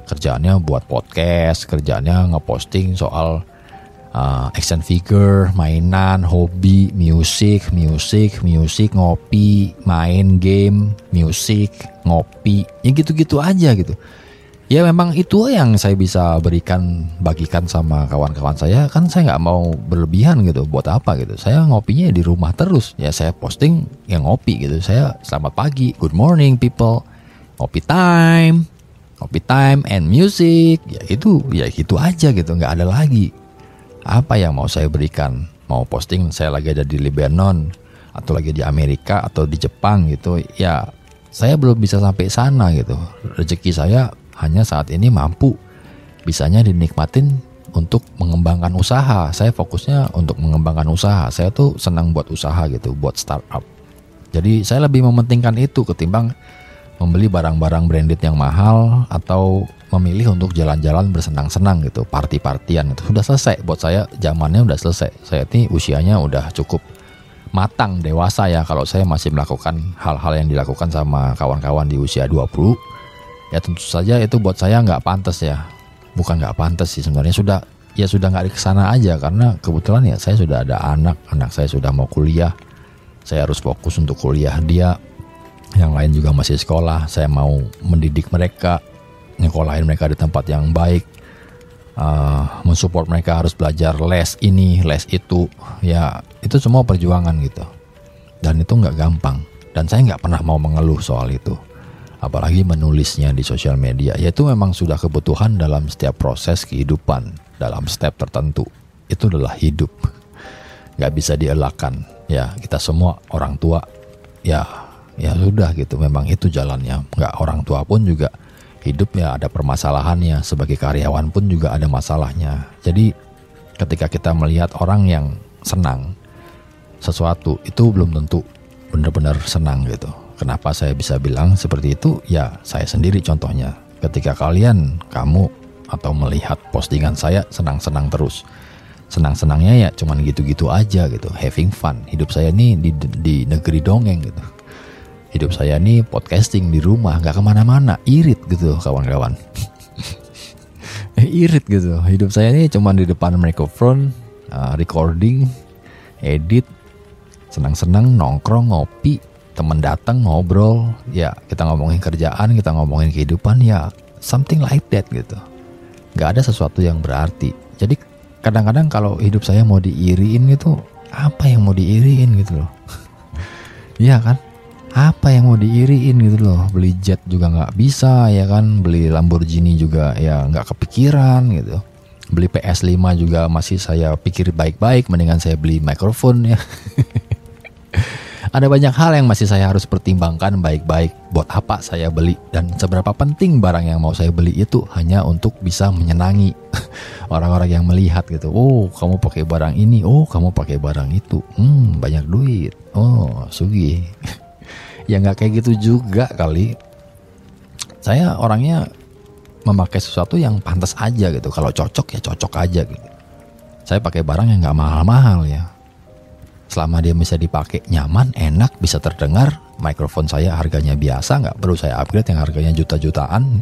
Kerjaannya buat podcast kerjaannya ngeposting soal uh, action figure mainan hobi musik musik musik ngopi main game musik ngopi. Ya gitu-gitu aja gitu ya memang itu yang saya bisa berikan bagikan sama kawan-kawan saya. Kan saya nggak mau berlebihan gitu buat apa gitu. Saya ngopinya di rumah terus. Ya saya posting yang ngopi gitu. Saya selamat pagi good morning people. Ngopi time ngopi time and music. Ya itu ya gitu aja gitu nggak ada lagi. Apa yang mau saya berikan? Mau posting saya lagi ada di Lebanon atau lagi di Amerika atau di Jepang gitu. Ya saya belum bisa sampai sana gitu. Rezeki saya hanya saat ini mampu bisanya dinikmatin untuk mengembangkan usaha. Saya fokusnya untuk mengembangkan usaha. Saya tuh senang buat usaha gitu, buat startup. Jadi saya lebih mementingkan itu ketimbang membeli barang-barang branded yang mahal atau memilih untuk jalan-jalan bersenang-senang gitu, party-partian itu sudah selesai buat saya zamannya udah selesai. Saya ini usianya udah cukup matang dewasa ya kalau saya masih melakukan hal-hal yang dilakukan sama kawan-kawan di usia 20 ya tentu saja itu buat saya nggak pantas ya. Bukan nggak pantas sih sebenarnya. Sudah ya sudah nggak di ke sana aja karena kebetulan ya saya sudah ada anak. Anak saya sudah mau kuliah. Saya harus fokus untuk kuliah. Dia yang lain juga masih sekolah. Saya mau mendidik mereka nyekolahin mereka di tempat yang baik. Uh, mensupport mereka harus belajar les ini les itu. Ya itu semua perjuangan gitu. Dan itu nggak gampang. Dan saya nggak pernah mau mengeluh soal itu apalagi menulisnya di sosial media, yaitu memang sudah kebutuhan dalam setiap proses kehidupan, dalam step tertentu. Itu adalah hidup. Gak bisa dielakkan. Ya, kita semua orang tua, ya, ya sudah gitu. Memang itu jalannya. Gak orang tua pun juga hidup ya ada permasalahannya. Sebagai karyawan pun juga ada masalahnya. Jadi ketika kita melihat orang yang senang sesuatu, itu belum tentu benar-benar senang gitu Kenapa saya bisa bilang seperti itu? Ya, saya sendiri contohnya. Ketika kalian, kamu, atau melihat postingan saya senang-senang terus. Senang-senangnya ya cuman gitu-gitu aja gitu, having fun. Hidup saya ini di, di negeri dongeng gitu. Hidup saya ini podcasting di rumah, nggak ke mana-mana, irit gitu kawan-kawan. irit gitu. Hidup saya ini cuman di depan microphone, uh, recording, edit, senang-senang nongkrong ngopi teman datang ngobrol ya kita ngomongin kerjaan kita ngomongin kehidupan ya something like that gitu. Nggak ada sesuatu yang berarti. Jadi kadang-kadang kalau hidup saya mau diiriin gitu apa yang mau diiriin gitu loh? Iya kan? Apa yang mau diiriin gitu loh? Beli jet juga nggak bisa ya kan? Beli Lamborghini juga ya nggak kepikiran gitu. Beli PS5 juga masih saya pikir baik-baik mendingan saya beli mikrofon ya Ada banyak hal yang masih saya harus pertimbangkan baik-baik buat apa saya beli dan seberapa penting barang yang mau saya beli itu hanya untuk bisa menyenangi orang-orang yang melihat gitu. Oh, kamu pakai barang ini. Oh, kamu pakai barang itu. Hmm, banyak duit. Oh, sugi. ya nggak kayak gitu juga kali. saya orangnya memakai sesuatu yang pantas aja gitu. Kalau cocok ya cocok aja gitu. Saya pakai barang yang nggak mahal-mahal ya. Selama dia bisa dipakai nyaman, enak, bisa terdengar, mikrofon saya harganya biasa, nggak perlu saya upgrade yang harganya juta-jutaan.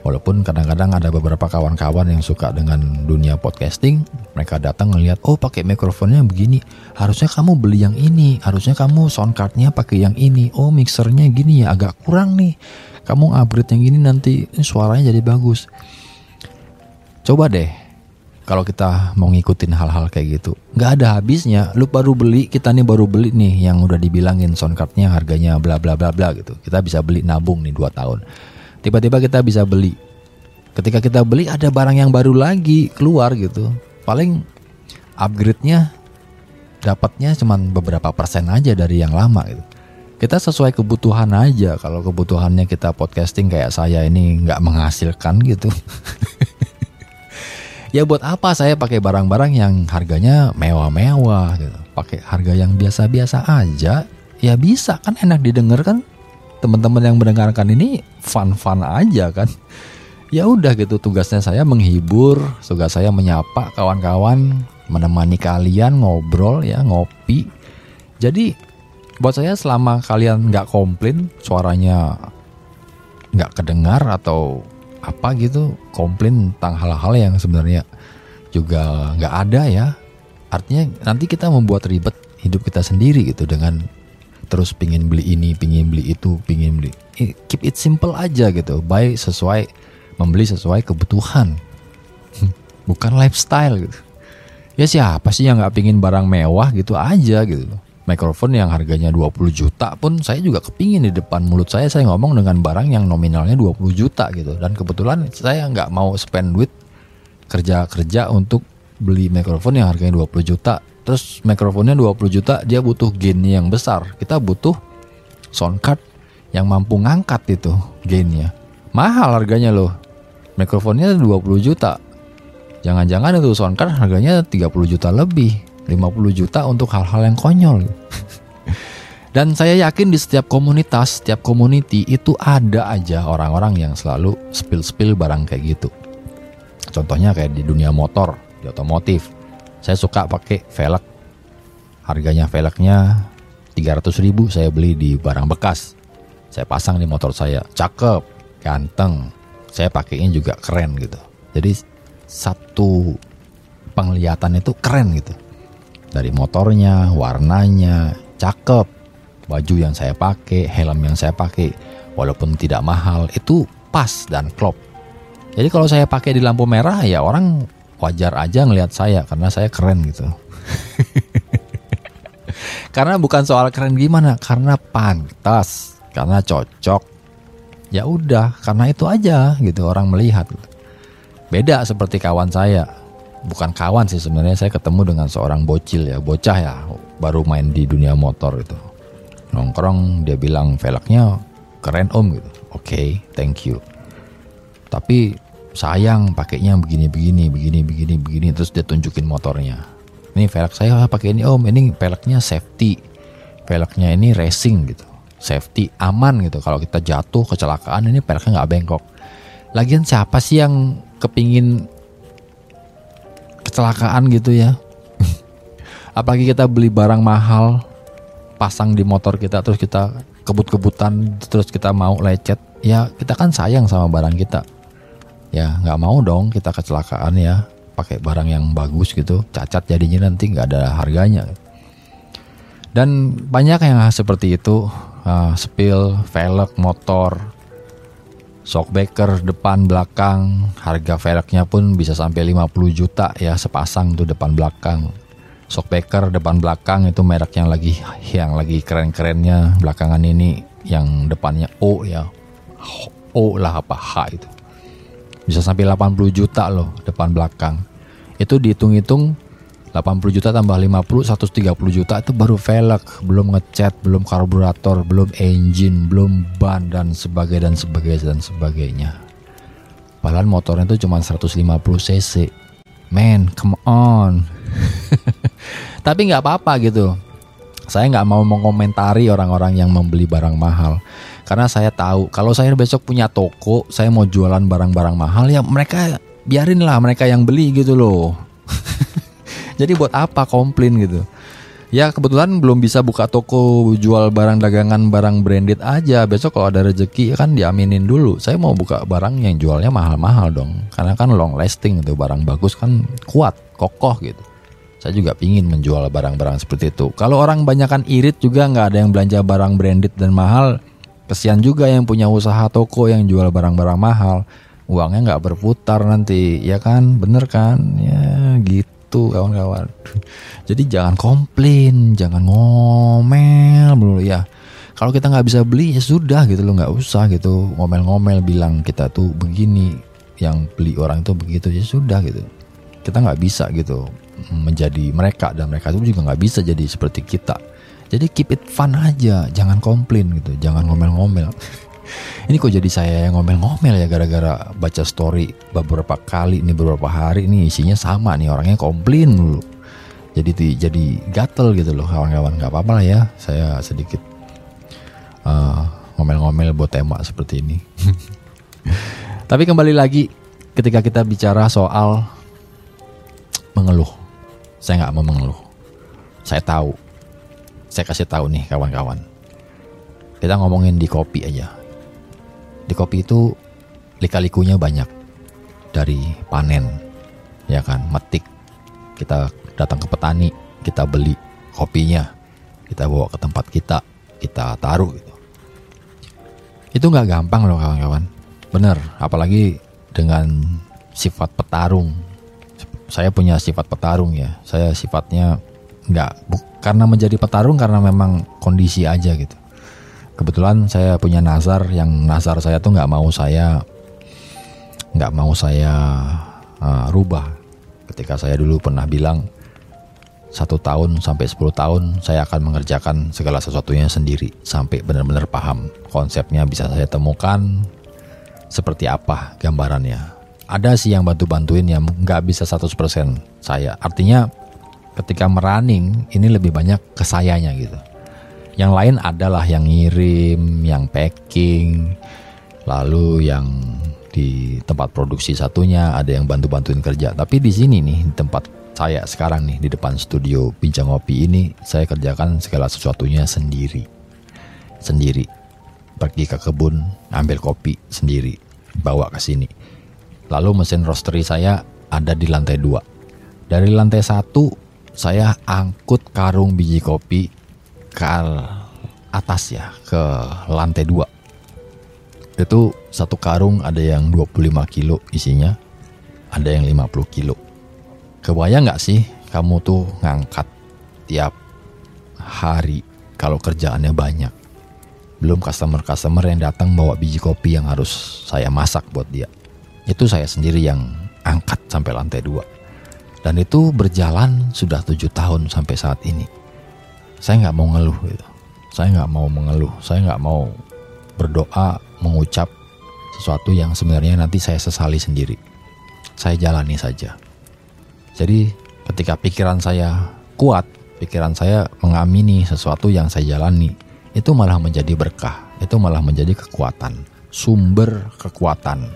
Walaupun kadang-kadang ada beberapa kawan-kawan yang suka dengan dunia podcasting, mereka datang ngelihat, oh pakai mikrofonnya begini, harusnya kamu beli yang ini, harusnya kamu soundcardnya pakai yang ini, oh mixernya gini ya agak kurang nih, kamu upgrade yang gini nanti suaranya jadi bagus. Coba deh, kalau kita mau ngikutin hal-hal kayak gitu, nggak ada habisnya. Lu baru beli, kita nih baru beli nih yang udah dibilangin soundcardnya harganya bla bla bla bla gitu. Kita bisa beli nabung nih 2 tahun. Tiba-tiba kita bisa beli. Ketika kita beli ada barang yang baru lagi keluar gitu. Paling upgrade-nya dapatnya cuma beberapa persen aja dari yang lama gitu. Kita sesuai kebutuhan aja. Kalau kebutuhannya kita podcasting kayak saya ini nggak menghasilkan gitu ya buat apa saya pakai barang-barang yang harganya mewah-mewah gitu. Pakai harga yang biasa-biasa aja ya bisa. Kan enak didengar kan? Teman-teman yang mendengarkan ini fun-fun aja kan? Ya udah gitu. Tugasnya saya menghibur tugas saya menyapa kawan-kawan menemani kalian ngobrol ya ngopi. Jadi buat saya selama kalian nggak komplain suaranya nggak kedengar atau apa gitu komplain tentang hal-hal yang sebenarnya juga nggak ada ya artinya nanti kita membuat ribet hidup kita sendiri gitu dengan terus pingin beli ini, pingin beli itu, pingin beli. Keep it simple aja gitu. Buy sesuai membeli sesuai kebutuhan. Bukan lifestyle gitu. Ya siapa sih yang nggak pingin barang mewah gitu aja gitu. Mikrofon yang harganya 20 juta pun saya juga kepingin di depan mulut saya. Saya ngomong dengan barang yang nominalnya 20 juta gitu. Dan kebetulan saya nggak mau spend duit kerja-kerja untuk beli mikrofon yang harganya 20 juta. Terus mikrofonnya 20 juta dia butuh gainnya yang besar. Kita butuh sound card yang mampu ngangkat itu gainnya. Mahal harganya loh. Mikrofonnya 20 juta. Jangan-jangan itu sound card harganya 30 juta lebih 50 juta untuk hal-hal yang konyol. Dan saya yakin di setiap komunitas setiap community itu ada aja orang-orang yang selalu spill-spill barang kayak gitu. Contohnya kayak di dunia motor di otomotif. Saya suka pakai velg. Harganya velgnya 300 ribu saya beli di barang bekas. Saya pasang di motor saya. Cakep ganteng. Saya pakainya juga keren gitu. Jadi satu penglihatan itu keren gitu dari motornya warnanya cakep baju yang saya pakai helm yang saya pakai walaupun tidak mahal itu pas dan klop jadi kalau saya pakai di lampu merah ya orang wajar aja ngelihat saya karena saya keren gitu. karena bukan soal keren gimana, karena pantas, karena cocok. Ya udah, karena itu aja gitu orang melihat. Beda seperti kawan saya. Bukan kawan sih sebenarnya saya ketemu dengan seorang bocil ya, bocah ya, baru main di dunia motor itu. Nongkrong dia bilang velgnya keren om gitu. Oke, okay, thank you. Tapi sayang pakainya begini begini begini begini begini terus dia tunjukin motornya ini velg saya pakai ini om ini velgnya safety velgnya ini racing gitu safety aman gitu kalau kita jatuh kecelakaan ini velgnya nggak bengkok lagian siapa sih yang kepingin kecelakaan gitu ya. Apalagi kita beli barang mahal pasang di motor kita terus kita kebut-kebutan terus kita mau lecet ya kita kan sayang sama barang kita. Ya nggak mau dong kita kecelakaan ya pakai barang yang bagus gitu cacat jadinya nanti nggak ada harganya. Dan banyak yang seperti itu uh, spill velg motor shockbreaker depan belakang. Harga velgnya pun bisa sampai 50 juta ya sepasang tuh depan belakang. Shockbreaker depan belakang itu merek yang lagi yang lagi keren-kerennya belakangan ini. Yang depannya O ya. O lah apa H itu. Bisa sampai 80 juta loh depan belakang. Itu dihitung-hitung 80 juta tambah 50 130 juta itu baru velg, belum ngecat, belum karburator, belum engine, belum ban dan sebagainya dan sebagainya dan sebagainya. Padahal motornya itu cuma 150 cc. Man, come on. Tapi nggak apa-apa gitu. Saya nggak mau mengomentari orang-orang yang membeli barang mahal. Karena saya tahu kalau saya besok punya toko, saya mau jualan barang-barang mahal ya mereka biarin lah mereka yang beli gitu loh. Jadi buat apa komplain gitu? Ya kebetulan belum bisa buka toko jual barang dagangan barang branded aja. Besok kalau ada rezeki kan diaminin dulu. Saya mau buka barang yang jualnya mahal-mahal dong. Karena kan long lasting itu barang bagus kan kuat, kokoh gitu. Saya juga pingin menjual barang-barang seperti itu. Kalau orang banyakan irit juga nggak ada yang belanja barang branded dan mahal. Kesian juga yang punya usaha toko yang jual barang-barang mahal. Uangnya nggak berputar nanti, ya kan? Bener kan? Ya gitu gitu kawan-kawan. Jadi jangan komplain, jangan ngomel dulu ya. Kalau kita nggak bisa beli ya sudah gitu loh nggak usah gitu ngomel-ngomel bilang kita tuh begini yang beli orang itu begitu ya sudah gitu. Kita nggak bisa gitu menjadi mereka dan mereka itu juga nggak bisa jadi seperti kita. Jadi keep it fun aja, jangan komplain gitu, jangan ngomel-ngomel. Ini kok jadi saya yang ngomel-ngomel ya gara-gara baca story beberapa kali ini beberapa hari ini. Isinya sama nih orangnya komplain dulu jadi jadi gatel gitu loh kawan-kawan. Nggak apa-apa lah ya saya sedikit uh, ngomel-ngomel buat tema seperti ini. Tapi kembali lagi ketika kita bicara soal mengeluh saya nggak mau mengeluh. Saya tahu. Saya kasih tahu nih kawan-kawan. Kita ngomongin di kopi aja di kopi itu lika-likunya banyak. Dari panen ya kan metik. Kita datang ke petani kita beli kopinya. Kita bawa ke tempat kita kita taruh gitu. Itu nggak gampang loh kawan-kawan. Bener apalagi dengan sifat petarung. Saya punya sifat petarung ya. Saya sifatnya nggak karena menjadi petarung karena memang kondisi aja gitu kebetulan saya punya nazar yang nazar saya tuh nggak mau saya nggak mau saya uh, rubah. Ketika saya dulu pernah bilang satu tahun sampai 10 tahun saya akan mengerjakan segala sesuatunya sendiri sampai benar-benar paham konsepnya bisa saya temukan seperti apa gambarannya. Ada sih yang bantu-bantuin yang nggak bisa 100% saya. Artinya ketika merunning ini lebih banyak ke sayanya gitu yang lain adalah yang ngirim, yang packing, lalu yang di tempat produksi satunya ada yang bantu-bantuin kerja. Tapi di sini nih di tempat saya sekarang nih di depan studio Bincang Ngopi ini saya kerjakan segala sesuatunya sendiri. Sendiri. Pergi ke kebun, ambil kopi sendiri, bawa ke sini. Lalu mesin roastery saya ada di lantai dua. Dari lantai satu saya angkut karung biji kopi ke atas ya ke lantai dua. Itu satu karung ada yang 25 kilo isinya ada yang 50 kilo. Kebayang nggak sih kamu tuh ngangkat tiap hari kalau kerjaannya banyak? Belum customer-customer yang datang bawa biji kopi yang harus saya masak buat dia. Itu saya sendiri yang angkat sampai lantai dua. Dan itu berjalan sudah tujuh tahun sampai saat ini saya nggak mau ngeluh gitu. Saya nggak mau mengeluh. Saya nggak mau berdoa mengucap sesuatu yang sebenarnya nanti saya sesali sendiri. Saya jalani saja. Jadi ketika pikiran saya kuat pikiran saya mengamini sesuatu yang saya jalani itu malah menjadi berkah. Itu malah menjadi kekuatan. Sumber kekuatan.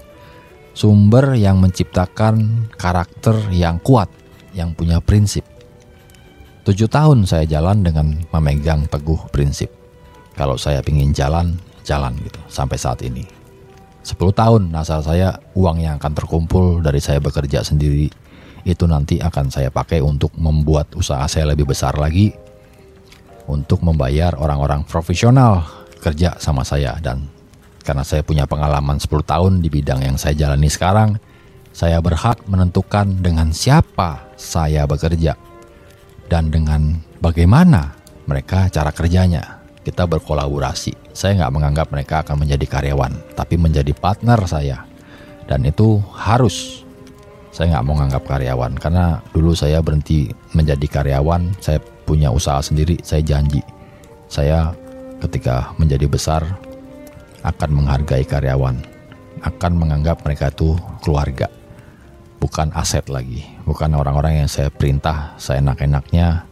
Sumber yang menciptakan karakter yang kuat yang punya prinsip Tujuh tahun saya jalan dengan memegang teguh prinsip. Kalau saya ingin jalan, jalan gitu sampai saat ini. Sepuluh tahun asal saya uang yang akan terkumpul dari saya bekerja sendiri itu nanti akan saya pakai untuk membuat usaha saya lebih besar lagi untuk membayar orang-orang profesional kerja sama saya dan karena saya punya pengalaman 10 tahun di bidang yang saya jalani sekarang, saya berhak menentukan dengan siapa saya bekerja dan dengan bagaimana mereka cara kerjanya. Kita berkolaborasi. Saya nggak menganggap mereka akan menjadi karyawan, tapi menjadi partner saya. Dan itu harus. Saya nggak mau menganggap karyawan karena dulu saya berhenti menjadi karyawan. Saya punya usaha sendiri. Saya janji, saya ketika menjadi besar akan menghargai karyawan, akan menganggap mereka itu keluarga bukan aset lagi, bukan orang-orang yang saya perintah, saya enak-enaknya,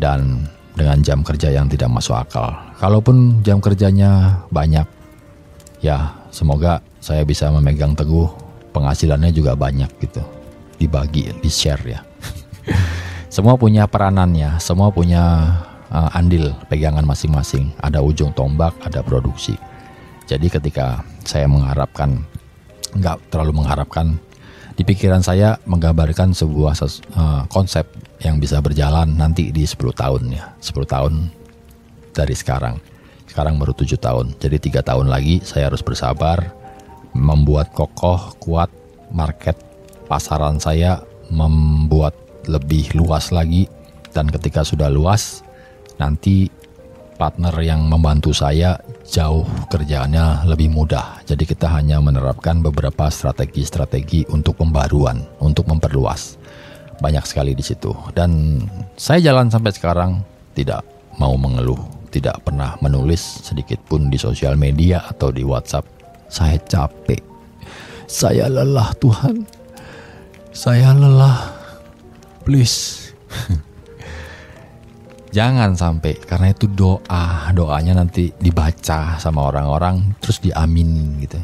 dan dengan jam kerja yang tidak masuk akal. kalaupun jam kerjanya banyak, ya semoga saya bisa memegang teguh penghasilannya juga banyak gitu. Dibagi, di-share ya. semua punya peranannya, semua punya uh, andil pegangan masing-masing. Ada ujung tombak, ada produksi. Jadi ketika saya mengharapkan, nggak terlalu mengharapkan, di pikiran saya menggambarkan sebuah uh, konsep yang bisa berjalan nanti di 10 tahun ya. 10 tahun dari sekarang. Sekarang baru 7 tahun. Jadi tiga tahun lagi saya harus bersabar membuat kokoh kuat market pasaran saya membuat lebih luas lagi. Dan ketika sudah luas nanti partner yang membantu saya jauh kerjaannya lebih mudah. Jadi kita hanya menerapkan beberapa strategi-strategi untuk pembaruan untuk memperluas. Banyak sekali di situ. Dan saya jalan sampai sekarang tidak mau mengeluh tidak pernah menulis sedikit pun di sosial media atau di WhatsApp. Saya capek. Saya lelah Tuhan. Saya lelah. Please jangan sampai karena itu doa. Doanya nanti dibaca sama orang-orang terus diamin gitu.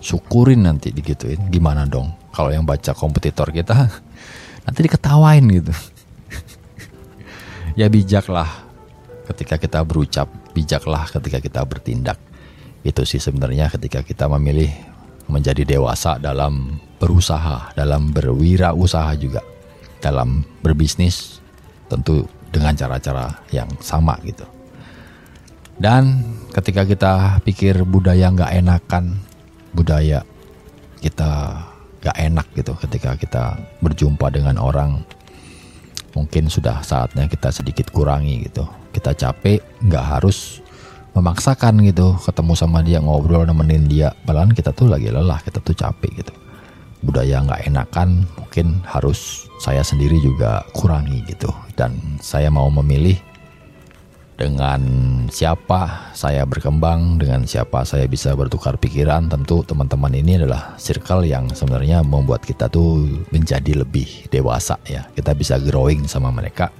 Syukurin nanti digituin. Gimana dong? Kalau yang baca kompetitor kita nanti diketawain gitu. Ya bijaklah ketika kita berucap. Bijaklah ketika kita bertindak. Itu sih sebenarnya ketika kita memilih menjadi dewasa dalam berusaha dalam berwirausaha juga. Dalam berbisnis tentu dengan cara-cara yang sama gitu. Dan ketika kita pikir budaya nggak enakan budaya kita gak enak gitu ketika kita berjumpa dengan orang mungkin sudah saatnya kita sedikit kurangi gitu. Kita capek nggak harus memaksakan gitu ketemu sama dia ngobrol nemenin dia. Padahal kita tuh lagi lelah kita tuh capek gitu budaya nggak enakan mungkin harus saya sendiri juga kurangi gitu. Dan saya mau memilih dengan siapa saya berkembang, dengan siapa saya bisa bertukar pikiran, tentu teman-teman ini adalah circle yang sebenarnya membuat kita tuh menjadi lebih dewasa ya. Kita bisa growing sama mereka.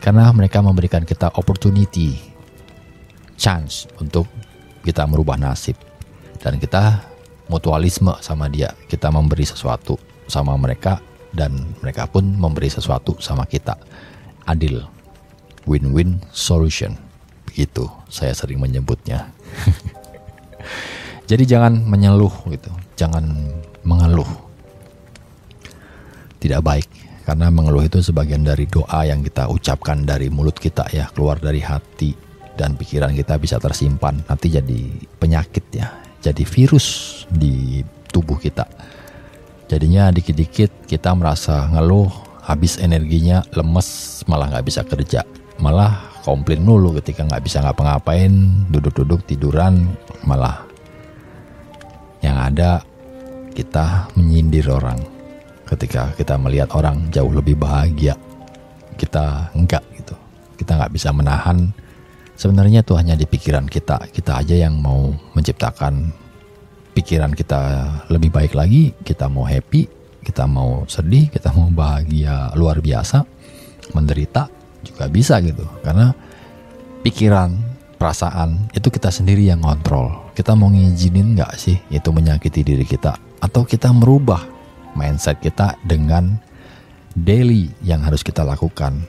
Karena mereka memberikan kita opportunity, chance untuk kita merubah nasib. Dan kita mutualisme sama dia. Kita memberi sesuatu sama mereka dan mereka pun memberi sesuatu sama kita. Adil win-win solution. Begitu saya sering menyebutnya. Jadi jangan menyeluh gitu, jangan mengeluh. Tidak baik karena mengeluh itu sebagian dari doa yang kita ucapkan dari mulut kita ya, keluar dari hati dan pikiran kita bisa tersimpan nanti jadi penyakit ya, jadi virus di tubuh kita. Jadinya dikit-dikit kita merasa ngeluh, habis energinya, lemes, malah nggak bisa kerja. Malah komplain dulu ketika nggak bisa ngapa-ngapain duduk-duduk tiduran malah. Yang ada kita menyindir orang. Ketika kita melihat orang jauh lebih bahagia kita enggak gitu. Kita nggak bisa menahan sebenarnya itu hanya di pikiran kita. Kita aja yang mau menciptakan pikiran kita lebih baik lagi. Kita mau happy kita mau sedih kita mau bahagia luar biasa menderita juga bisa gitu. Karena pikiran perasaan itu kita sendiri yang kontrol kita mau ngizinin nggak sih itu menyakiti diri kita? Atau kita merubah mindset kita dengan daily yang harus kita lakukan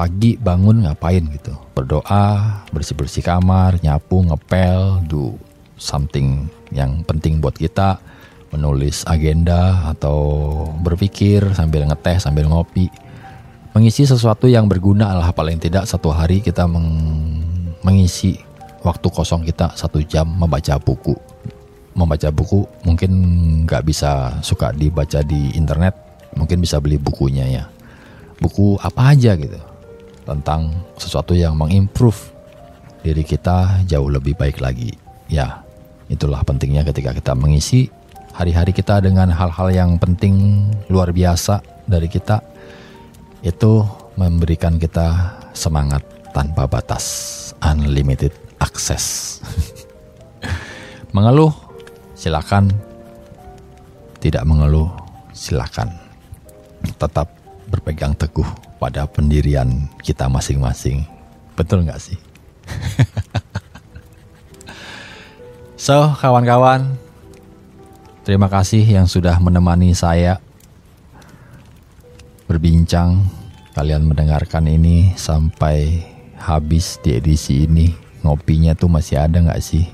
pagi bangun ngapain gitu? Berdoa bersih bersih kamar nyapu ngepel do something yang penting buat kita. Menulis agenda atau berpikir sambil ngeteh sambil ngopi. Mengisi sesuatu yang berguna lah paling tidak satu hari kita meng mengisi waktu kosong kita satu jam membaca buku. Membaca buku mungkin nggak bisa suka dibaca di internet mungkin bisa beli bukunya ya. Buku apa aja gitu tentang sesuatu yang mengimprove diri kita jauh lebih baik lagi ya itulah pentingnya ketika kita mengisi hari-hari kita dengan hal-hal yang penting luar biasa dari kita itu memberikan kita semangat tanpa batas, unlimited access. mengeluh, silakan. Tidak mengeluh, silakan. Tetap berpegang teguh pada pendirian kita masing-masing. Betul nggak sih? So, kawan-kawan, terima kasih yang sudah menemani saya berbincang. Kalian mendengarkan ini sampai habis di edisi ini. Ngopinya tuh masih ada nggak sih?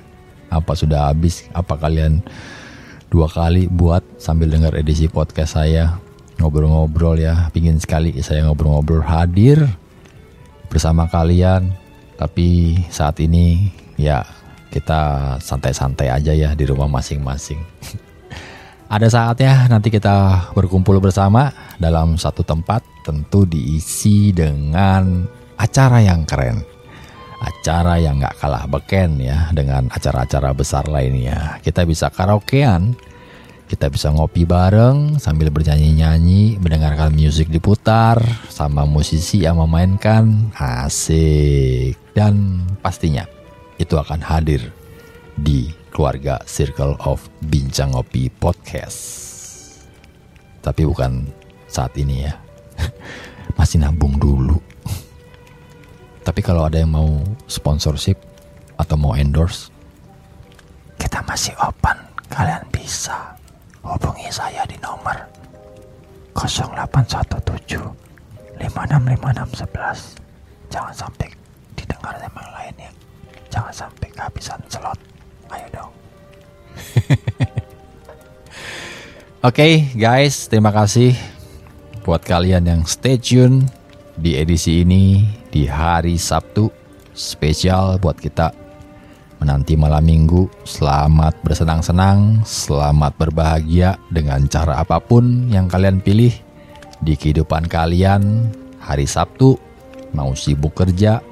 Apa sudah habis? Apa kalian dua kali buat sambil dengar edisi podcast saya? Ngobrol-ngobrol ya, pingin sekali saya ngobrol-ngobrol hadir bersama kalian. Tapi saat ini ya kita santai-santai aja ya di rumah masing-masing. Ada saatnya nanti kita berkumpul bersama dalam satu tempat tentu diisi dengan acara yang keren. Acara yang gak kalah beken ya dengan acara-acara besar lainnya. Kita bisa karaokean, kita bisa ngopi bareng sambil bernyanyi-nyanyi, mendengarkan musik diputar sama musisi yang memainkan. Asik. Dan pastinya itu akan hadir di keluarga Circle of Bincang Ngopi Podcast. Tapi bukan saat ini ya. Masih nabung dulu. Tapi kalau ada yang mau sponsorship atau mau endorse, kita masih open. Kalian bisa hubungi saya di nomor 0817 565611. Jangan sampai didengar sama yang lain ya. Jangan sampai kehabisan slot. Ayo dong. Oke okay, guys, terima kasih buat kalian yang stay tune di edisi ini di hari Sabtu spesial buat kita menanti malam minggu. Selamat bersenang-senang, selamat berbahagia dengan cara apa pun yang kalian pilih di kehidupan kalian hari Sabtu. Mau sibuk kerja,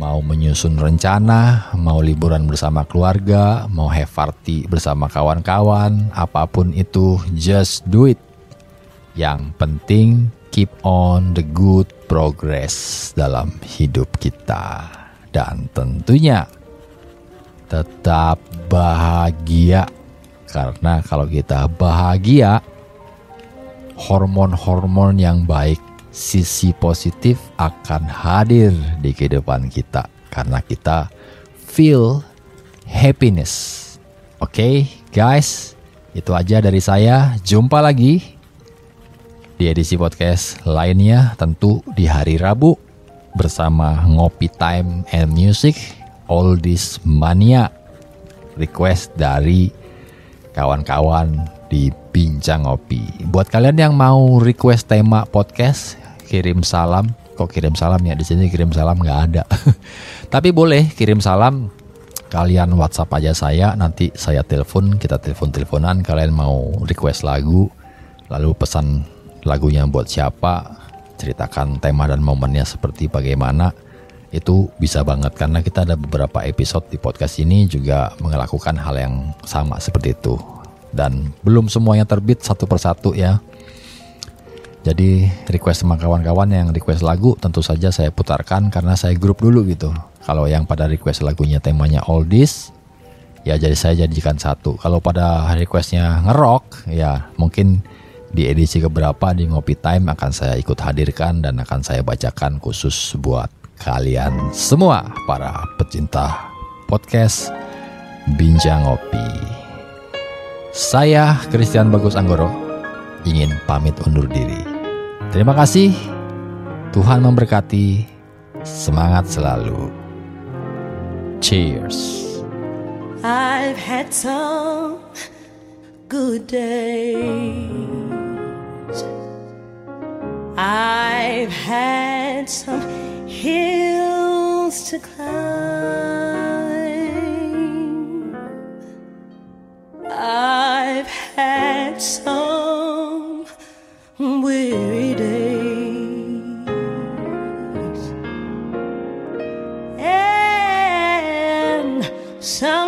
mau menyusun rencana, mau liburan bersama keluarga, mau have party bersama kawan-kawan, apa pun itu, just do it. Yang penting keep on the good progress dalam hidup kita. Dan tentunya tetap bahagia. Karena kalau kita bahagia, hormon-hormon yang baik sisi positif akan hadir di kehidupan kita karena kita feel happiness. Oke, okay, guys, itu aja dari saya. Jumpa lagi di edisi podcast lainnya tentu di hari Rabu bersama Ngopi Time and Music All This Mania request dari kawan-kawan di Bincang Ngopi. Buat kalian yang mau request tema podcast, kirim salam. Kok kirim salam ya di sini kirim salam nggak ada. Tapi boleh kirim salam. Kalian WhatsApp aja saya, nanti saya telepon, kita telepon-teleponan. Kalian mau request lagu, lalu pesan lagunya buat siapa, ceritakan tema dan momennya seperti bagaimana. Itu bisa banget karena kita ada beberapa episode di podcast ini juga melakukan hal yang sama seperti itu. Dan belum semuanya terbit satu persatu ya jadi request sama kawan-kawan yang request lagu tentu saja saya putarkan karena saya grup dulu gitu. Kalau yang pada request lagunya temanya oldies, ya jadi saya jadikan satu. Kalau pada requestnya ngerok, ya mungkin di edisi keberapa di Ngopi Time akan saya ikut hadirkan dan akan saya bacakan khusus buat kalian semua para pecinta podcast Bincang Ngopi. Saya Christian Bagus Anggoro ingin pamit undur diri. Terima kasih. Tuhan memberkati. Semangat selalu. Cheers. I've had some good days. I've had some hills to climb. I've had some weary days and some